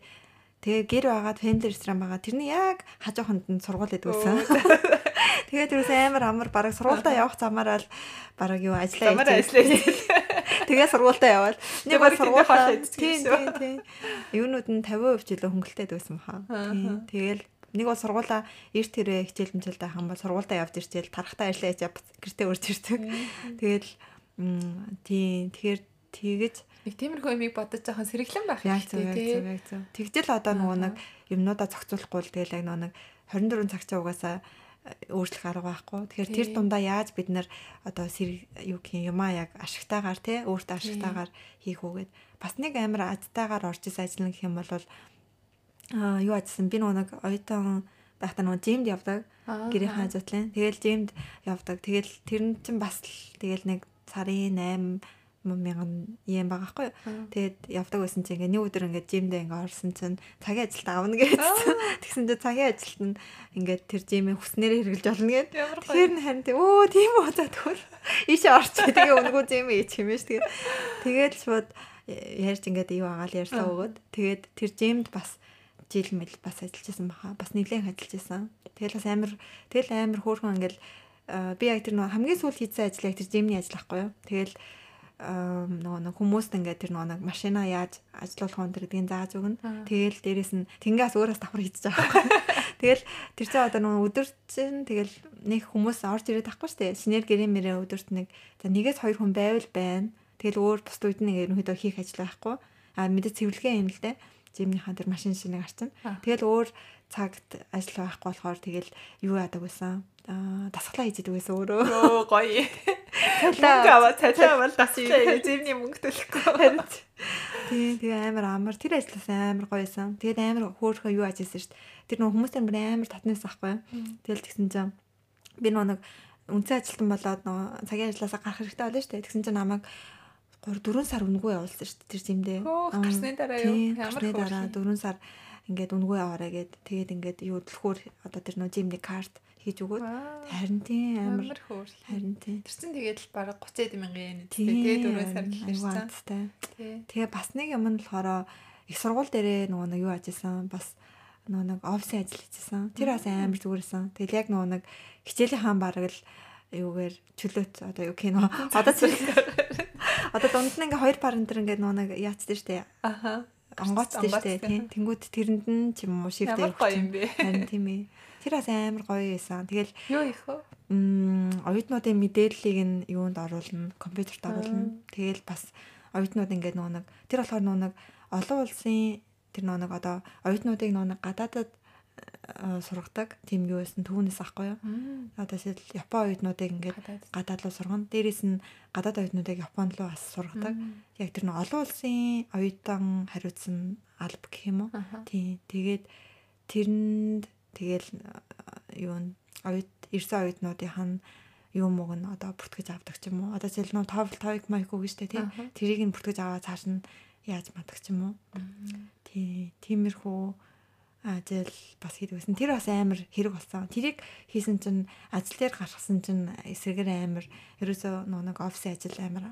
Тэгээ гэр байгаад family ресторан байгаа. Тэрний яг хажууханд нь сургууль идвэсэн. Тэгээд тэрээс амар амар бараг сургуультай явах замаараа л бараг юу ажиллаа. Замаараа ажиллаа. Тэгээ сургуультай яваад нэг баг сургуулаа тийм тийм тийм. Юунууд нь 50% ч илүү хөнгөлтэй байсан баха. Тэгэл нэг бол сургуулаа эрт тэрэ хичээл мчэлтэй хам бол сургуультай явж ирчээл тарахтаа ажиллаа яж гэртээ урж ирдэг. Тэгэл тийм тэгэхээр тэгэж Нэг тиймэрхүү юмыг бодож жоохон сэргэлэн байх хэрэгтэй тий. Тэгжэл одоо нөгөө нэг юмнуудаа зохицуулахгүй л тэгэл яг нөгөө нэг 24 цаг цаа угаасаа э, өөрчлөх арга байхгүй. Тэгэхээр тэр дундаа яаж бид нэр одоо сэр юу гэх юм юмаа яг ашигтайгаар тий өөртөө ашигтайгаар хийх үгээд бас нэг амар адтайгаар орж ис ажиллана гэх юм бол аа юу ажилласан би нэг оюутан байхдаа нөгөө жимд явдаг гэрийн хажуутлын. Тэгэл жимд явдаг. Тэгэл тэр нь чинь бас тэгэл нэг сарын 8 мянган юм байгаа хгүй. Тэгээд явдаг байсан чинь ингээ нэг өдөр ингээ жимдээ ингээ орсон чинь цагийн ажилд авна гэсэн. Тэгсэн чинь цагийн ажилд нь ингээ тэр жимээ хүснээрээ хэрэгжилж болно гэд. Тэгэхээр нь харин өө тийм за тэгвэл ийшээ орчих. Тэгээ өнгөө жимээ ич юм шүү. Тэгээд тэгээд шууд ярьж ингээд юу агаал ярьлаа өгөөд тэгээд тэр жимд бас жил мэл бас ажиллаж байсан баха. Бас нэлээд ажиллаж байсан. Тэгэл бас амар тэгэл амар хөөрхөн ингээл би яг тэр нэг хамгийн сүүл хийсэн ажил яг тэр жимний ажил байхгүй юу. Тэгэл нөгөө нэг хүмүүст ингээд тэр нөгөө нэг машина яаж ажилуулах вэ гэдгийг зааж өгнө. Тэгэл дээрэс нь тэнгээс өөрөөс давхар хийчих байгаа. Тэгэл тэр чинь одоо нөгөө өдөр чинь тэгэл нэг хүмүүс орж ирээд тахгүй шүү дээ. Шинээр гэрээ мэрээ өдөрт нэг за нэгээс хоёр хүн байвал байна. Тэгэл өөр бус үед нэг ерөнхийдөө хийх ажил байхгүй. А мэдээ цэвэрлэгээ юм л дээ. Жимнийхаа тэр машин шинийг арчин. Тэгэл өөр цагт ажил байхгүй болохоор тэгэл юу яадаг байсан аа дасглаа хийж идэг байсан өөрөө. Оо гоё. Цалаа аваа цалаа авал дасглаа зэвний мөнгө төлөхгүй. Тийм тэгээ амар амар тэр ажлаас амар гоёсан. Тэгээд амар хөөхөө юу ажилласан шүү дээ. Тэр нөх хүмүүстэй амар татнаас ахгүй. Тэгэл тэгсэн чинь би нэг үнцэн ажилтан болоод нөө цагийн ажилласаа гарах хэрэгтэй байлаа шүү дээ. Тэгсэн чинь намайг 3 4 сар үнгүй явуулсан шүү дээ тэр зэмдээ. Гарсны дараа юу ямар дараа 4 сар ингээд үнгүй аваарай гэд. Тэгээд ингээд юу төлхөөр одоо тэр нөө жимний карт хийж өгөөд харин тийм амар харин тийм. Тэр чин тэгээд л бараг 30 мянган yen тэгээд дөрөв сар гэлсэн тэгээ бас нэг юм нь болохоор их сургууль дээрээ нөгөө нэг юу ажилласан бас нөгөө нэг офисын ажил хийжсэн. Тэр бас амар зүгээрсэн тэгэл яг нөгөө нэг хичээлийн хаан бараг л юугээр чөлөөт одоо юу кино одоо Одоо дунд нь ингээ хоёр парентер ингээ нөө нэг яацдаг штэ. Аха. Онгоцтой штэ тийм. Тэнгүүд тэрэнд нь ч юм уу шивтэй. Ямар гоё юм бэ? Тийм ээ. Тэр бас амар гоё байсан. Тэгэл юу их вэ? м оюутнуудын мэдээллийг нь юунд оруулна, компьютерт оруулна. Тэгэл бас оюутнууд ингээд нөгөө нэг тэр болохоор нөгөө нэг олон улсын тэр нөгөө нэг одоо оюутнуудыг нөгөө гадаадад сургадаг тийм юу байсан түүнээс ахгүй юу. Одоо жишээл Япон оюутнуудыг ингээд гадаад руу сургана. Дээрээс нь гадаад оюутнуудыг Японд руу бас сургадаг. Яг тэр нэг олон улсын оюутан хариуцсан алба гэх юм уу. Тийм. Тэгээд тэрэнд тэгэл юу н оюут ирсэн оюутнуудынх нь юм уг нь одоо бүртгэж авдаг ч юм уу. Одоо жишээл нөө TOEFL, TOEIC майку гэж тэ тийм. Тэрийг нь бүртгэж аваад цааш нь яаж мадаг ч юм уу. Тий, тиймэрхүү ажил бас хийдэг байсан. Тэр бас амар хэрэг болсон. Тэрийг хийсэн чинь ажил дээр гаргасан чинь эсрэгээр амар ерөөсөө нэг офисын ажил амар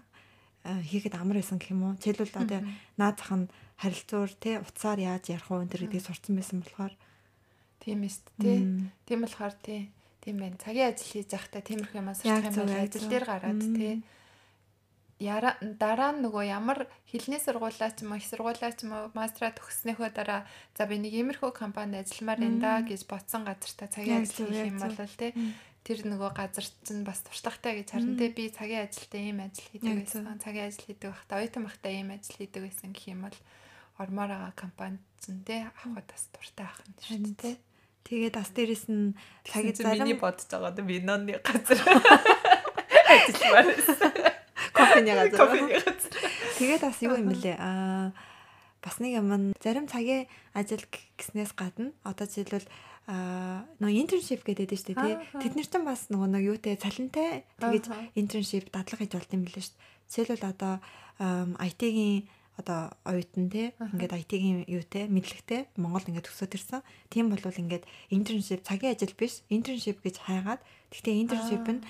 хийхэд амар байсан гэх юм уу. Жишээлбэл одоо наад зах нь харилцуур те утсаар яаж ярих уу энэ гэдгийг сурцсан байсан болохоор тийм ээ тий. Тийм болохоор тий. Тийм байна. Цагийн ажил хийж байхдаа тиймэрхүү юм асуух юм бол ажил дээр гараад тий яра дараа нь нөгөө ямар хилний сургуулаа ч юм уу их сургуулаа ч юм уу мастера төгснөөхөө дараа за би нэг иймэрхүү компанид ажилламаар энэ да гэж ботсон газар та цагийн ажил хийх юм бол тэ тэр нөгөө газар чинь бас туршлагатай гэж харна тэ би цагийн ажилдаа ийм ажил хийдэг байсан. цагийн ажил хийдэг байхдаа оюутан байхдаа ийм ажил хийдэг байсан гэх юм бол ормоор байгаа компанид чинь тэ авахд бас дуртай ах юм шүү дээ. тэ тэгээд бас дээрэс нь цагийн зарим миний бодож байгаа би ноны газар ажилламаар байсан кофений газар. Кофений газар. Тэгээд бас юу юм бэлээ? Аа бас нэг юм зарим цагийн ажил гэснээс гадна одоо жишээлбэл аа нөгөө интерншип гэдэг дээ шүү дээ тий. Тэд нар ч бас нөгөө нэг юутэй цалинтай тэгэж интерншип дадлага хийж болд юм билээ шүү дээ. Жишээлбэл одоо IT-ийн одоо оюутан те ингээд IT-ийн юутэй мэдлэгтэй Монгол ингээд төсөөд ирсэн. Тийм бол ингээд интерншип цагийн ажил биш интерншип гэж хайгаад гэхдээ интерншип нь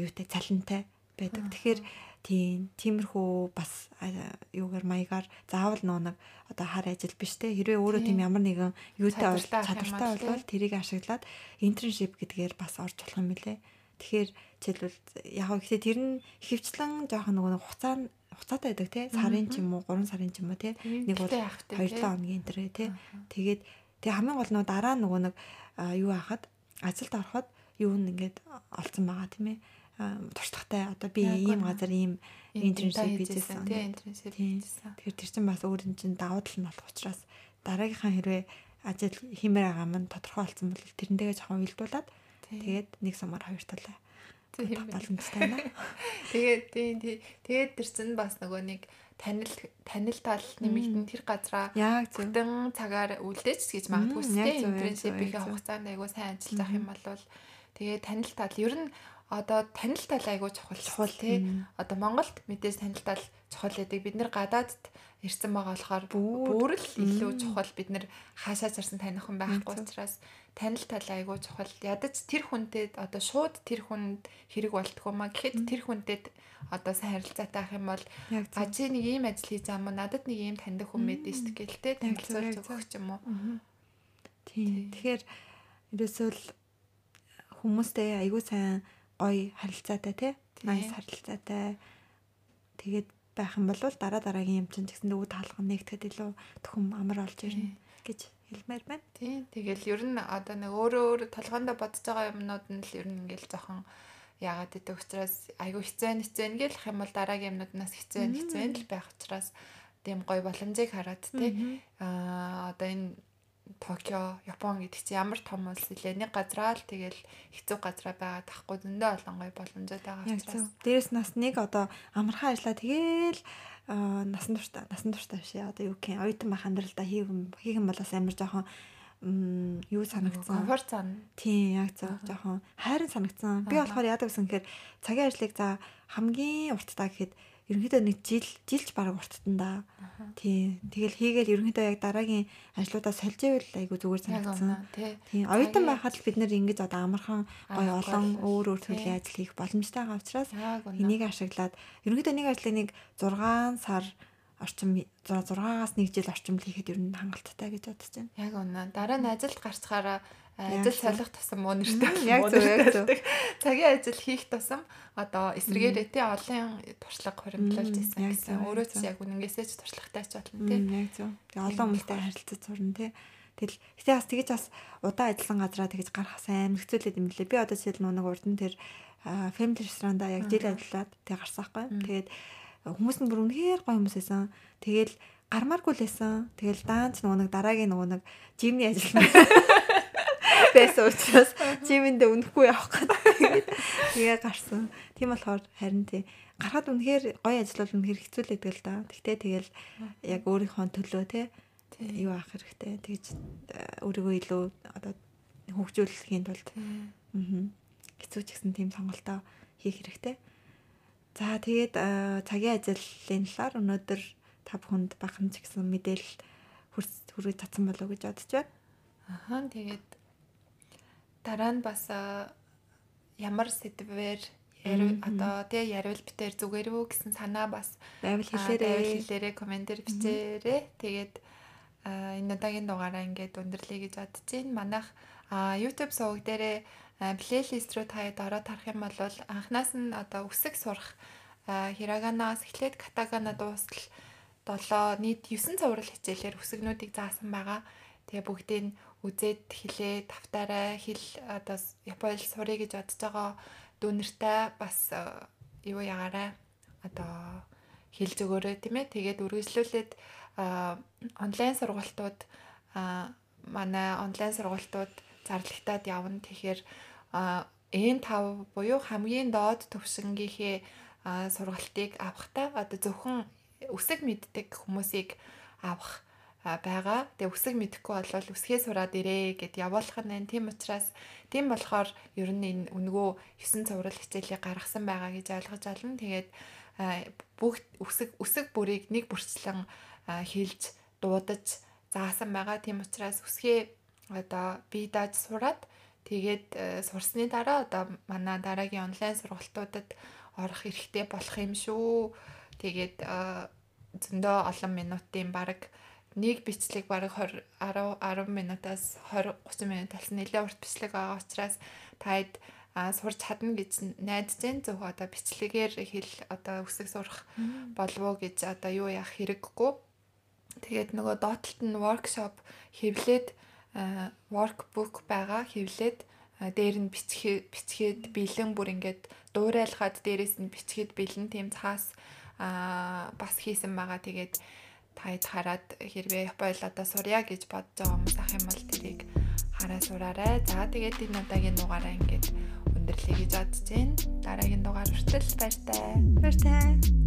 юутай цалинтай байдаг. Тэгэхээр Тийм, тиймэрхүү бас юугаар маягаар заавал нөө нэг одоо хар ажил биш те. Хэрвээ өөрөө тийм ямар нэгэн юутай чадвартай болвол тэрийг ашиглаад интерншип гэдгээр бас орж болох юм билэ. Тэгэхээр жишээлбэл яг гэхдээ тэр нь хөвчлэн жоохон нөгөө хуцаа хуцаатай байдаг те. Сарын ч юм уу, 3 сарын ч юм уу те. Нэг бол 2-7 хоногийн энэ те. Тэгээд тэг хамгийн гол нь дараа нөгөө нэг юу хахад ажилд ороход юу нэг ингээд олцсон байгаа тийм ээ туршлагатай одоо би ийм газар ийм интерншип хийжсэн. Тийм интерншип хийжсэн. Тэгэхээр тэр чинь бас өөр юм чинь давуу тал нь болох учраас дараагийнхаа хэрвээ ажил хиймээр байгаа мань тодорхой болсон бол тэрнтэйгээ жоохон уйлдуулад тэгээд нэг сумаар хоёр талаа боломжтой байна. Тэгээд тийм тэгээд тэр чинь бас нөгөө нэг танил танил тал нэмэгдэн тэр газараа бүтэн цагаар үлдээч гэж магадгүй сте интерншипийнхээ хугацаанд айгуу сайн ажиллаж авах юм бол. Тэгээд танил тал ер нь одоо танил тал айгүй чухал чухал тий. Одоо Монголд мэдээж танил тал чухал гэдэг бид нэр гадаадд ирсэн байгаа болохоор бүр. л илүү чухал бид нэр хаашаа зарсан таних хүн байхгүй учраас танил тал айгүй чухал. Ядаж тэр хүнтэй одоо шууд тэр хүнд хэрэг болтгоо маа гэхэд тэр хүнтэй одоо сайн харилцаатай ах юм бол а чи нэг ийм ажил хийж байгаа мó надад нэг ийм таньдаг хүн мэдэн шүү гэлтэй танилцуулж өгөх юм уу. Тийм. Тэгэхээр ерөөсөө хүмүүстэй айгүй сайн гоё харилцаатай тий. Nice харилцаатай. Тэгээд байх юм бол дараа дараагийн юм чинь тэгсэн дүү таалган нэгтгэхэд илүү төхөм амар олж ирнэ гэж хэлмээр байна. Тий. Тэгэл ер нь одоо нэг өөрөө өөр толгоондоо бодож байгаа юмнууд нь л ер нь ингээл жоохон яагаад гэдэг учраас айгүй хэцүү ингээл ах юм бол дараагийн юмнууднаас хэцүү хэцүү л байх учраас тийм гоё боломжийг хараад тий. Аа одоо энэ Токио, Япон гэдэг чинь ямар том улс илээ. Нэг газраа л тэгэл хэцүү газраа байгаа тахгүй зөндөө олон гоё боломжууд байгаа учраас. Дээрээс нас нэг одоо амархан ажиллаа тэгэл насан туршдаа насан туршдаа биш ээ. Одоо юу гэх юм оюутан байх амьдралдаа хийгэн хийгэн болоос амар жоохон юу санагдсан. Комфорт зан. Тийм, яг зөв жоохон хайрын санагдсан. Би болохоор яадаг гэсэн гэхээр цагийн ажлыг за хамгийн урттаа гэхэд ерөнхийдөө нэг жил жилч баг урттан да. Тийм. Тэгэл хийгээл ерөнхийдөө яг дараагийн ажлуудаа сольж ивэл айгу зүгээр санагдсан. Тийм. Оюутан байхад л бид нэр ингэж одоо амархан гоё олон өөр өөр төрлийн ажил хийх боломжтой байгаа учраас энийг ашиглаад ерөнхийдөө нэг ажлыг нэг 6 сар орчим 6-аас 1 жил орчим хийхэд ер нь хангалттай гэж бодож байна. Яг үнэ. Дараа нь ажилд гарчхаараа ажил солих тусам муу нэртэй яг зөв яг зөв. Цагийн ажил хийх тусам одоо эсрэгээрээ тий олон туршлага хуримтлуулж ирсэн гэсэн. Өөрөө ч яг үнэнгээсээ ч туршлагатай ч болно тий. Яг зөв. Тэгээ олон хүмүүстэй харилцаж сурна тий. Тэгэл гэтээ бас тэгэж бас удаан ажилласан газараа тэгэж гарах сайн хэцүүлээд юм лээ. Би одоо жишээл нэг урд нь тэр family restaurant-а яг жил ажиллаад тэг гарсан байхгүй. Тэгээд хүмүүс нь бүр үнэхээр гоё хүмүүс байсан. Тэгэл гармааргүй лээсэн. Тэгэл даанч нөгөө нэг дараагийн нөгөө нэг жимний ажил байсан учраас жимэндээ үнэхгүй явах гэдэг. Тэгээ гарсан. Тийм болохоор харин тий гарахад үнэхээр гоё ажил бол үнэхээр хэцүүлээд л да. Тэгтээ тэгэл яг өөрийнхөө төлөө тий юу авах хэрэгтэй. Тэгж э, өөрийгөө илүү одоо хөгжүүлэхийн тулд аа хэцүү ч гэсэн тийм сонголтоо хийх хэрэгтэй. За тэгээд э, цагийн ажлын талаар өнөөдөр та бүхэнд бахан ч гэсэн мэдээлэл хүргэж татсан болов уу гэж бодож байна. Аха тэгээд дараа нь бас ямар сэдвээр одоо тий яривал битээр зүгээр үү гэсэн санаа бас байвал хэлээрээ байвал хэлээрээ комментэр бичээрээ тэгээд энэ удаагийн дугаараа ингээд өндөрлөе гэж бодож байна. Манайх YouTube суваг дээрээ плейлист руу таяд ороод харах юм бол анхнаас нь одоо үсэг сурах хираганаас эхлээд катагана дуустал 7 нийт 9 цуврал хичээлээр үсгнүүдийг заасан байгаа. Тэгээ бүгдийг үзээд хэлээ тавтаарай хэл одоо япоол сурыг гэж бодож байгаа дүүнэртэй бас юу ягаарай одоо хэлж өгөөрэй тийм ээ тэгээд үргэлжлүүлээд онлайн сургалтууд манай онлайн сургалтууд зарлагтаад явна. Тэгэхээр N5 буюу хамгийн доод төвшингийнхээ сургалтыг авахтаа одоо зөвхөн үсэг мэддэг хүмүүсийг авах байгаа. Тэгээ үсэг мэдэхгүй бол үсгээ сураад ирээ гэд явуулах нь. Тийм учраас тийм болохоор ер нь энэ үнгөө 9 цуврал хичээлийг гаргасан байгаа гэж ойлгож байна. Тэгээд бүгд үсэг үсэг бүрийг нэг бүрчлэн хэлж дуудаж заасан байгаа. Тийм учраас үсгээ одоо бие дааж сураад тэгээд сурсны дараа одоо манай дараагийн онлайн сургалтуудад орох эрхтэй болох юм шүү. Тэгээд зөндөө олон минутын баг нэг бичлэг баг 20 10 10 минутаас 20 30 минут болсон нэлээд урт бичлэг байгаа учраас таад а сурч чадна гэж найдаж байна. Зөв одоо бичлэгээр хэл одоо үсэг сурах болов уу гэж одоо юу яах хэрэггүй. Тэгээд нөгөө доотлолт нь workshop хэвлээд workbook байгаа хэвлээд дээр нь бичгээ бичгээд бэлэн бүр ингээд дуурайлгаад дээрээс нь бичгээд бэлэн тийм цаас а бас хийсэн байгаа. Тэгээд таад хараад хэрвээ Японд одоо сурья гэж бодож байгаа хүмүүс ах юм бол тэрийг хараа сураарай. За тэгээд энэ удаагийн дугаараа ингээд өндөрлөе гэж бодож байна. Дараагийн дугаар хүртэл баяртай. Баяртай.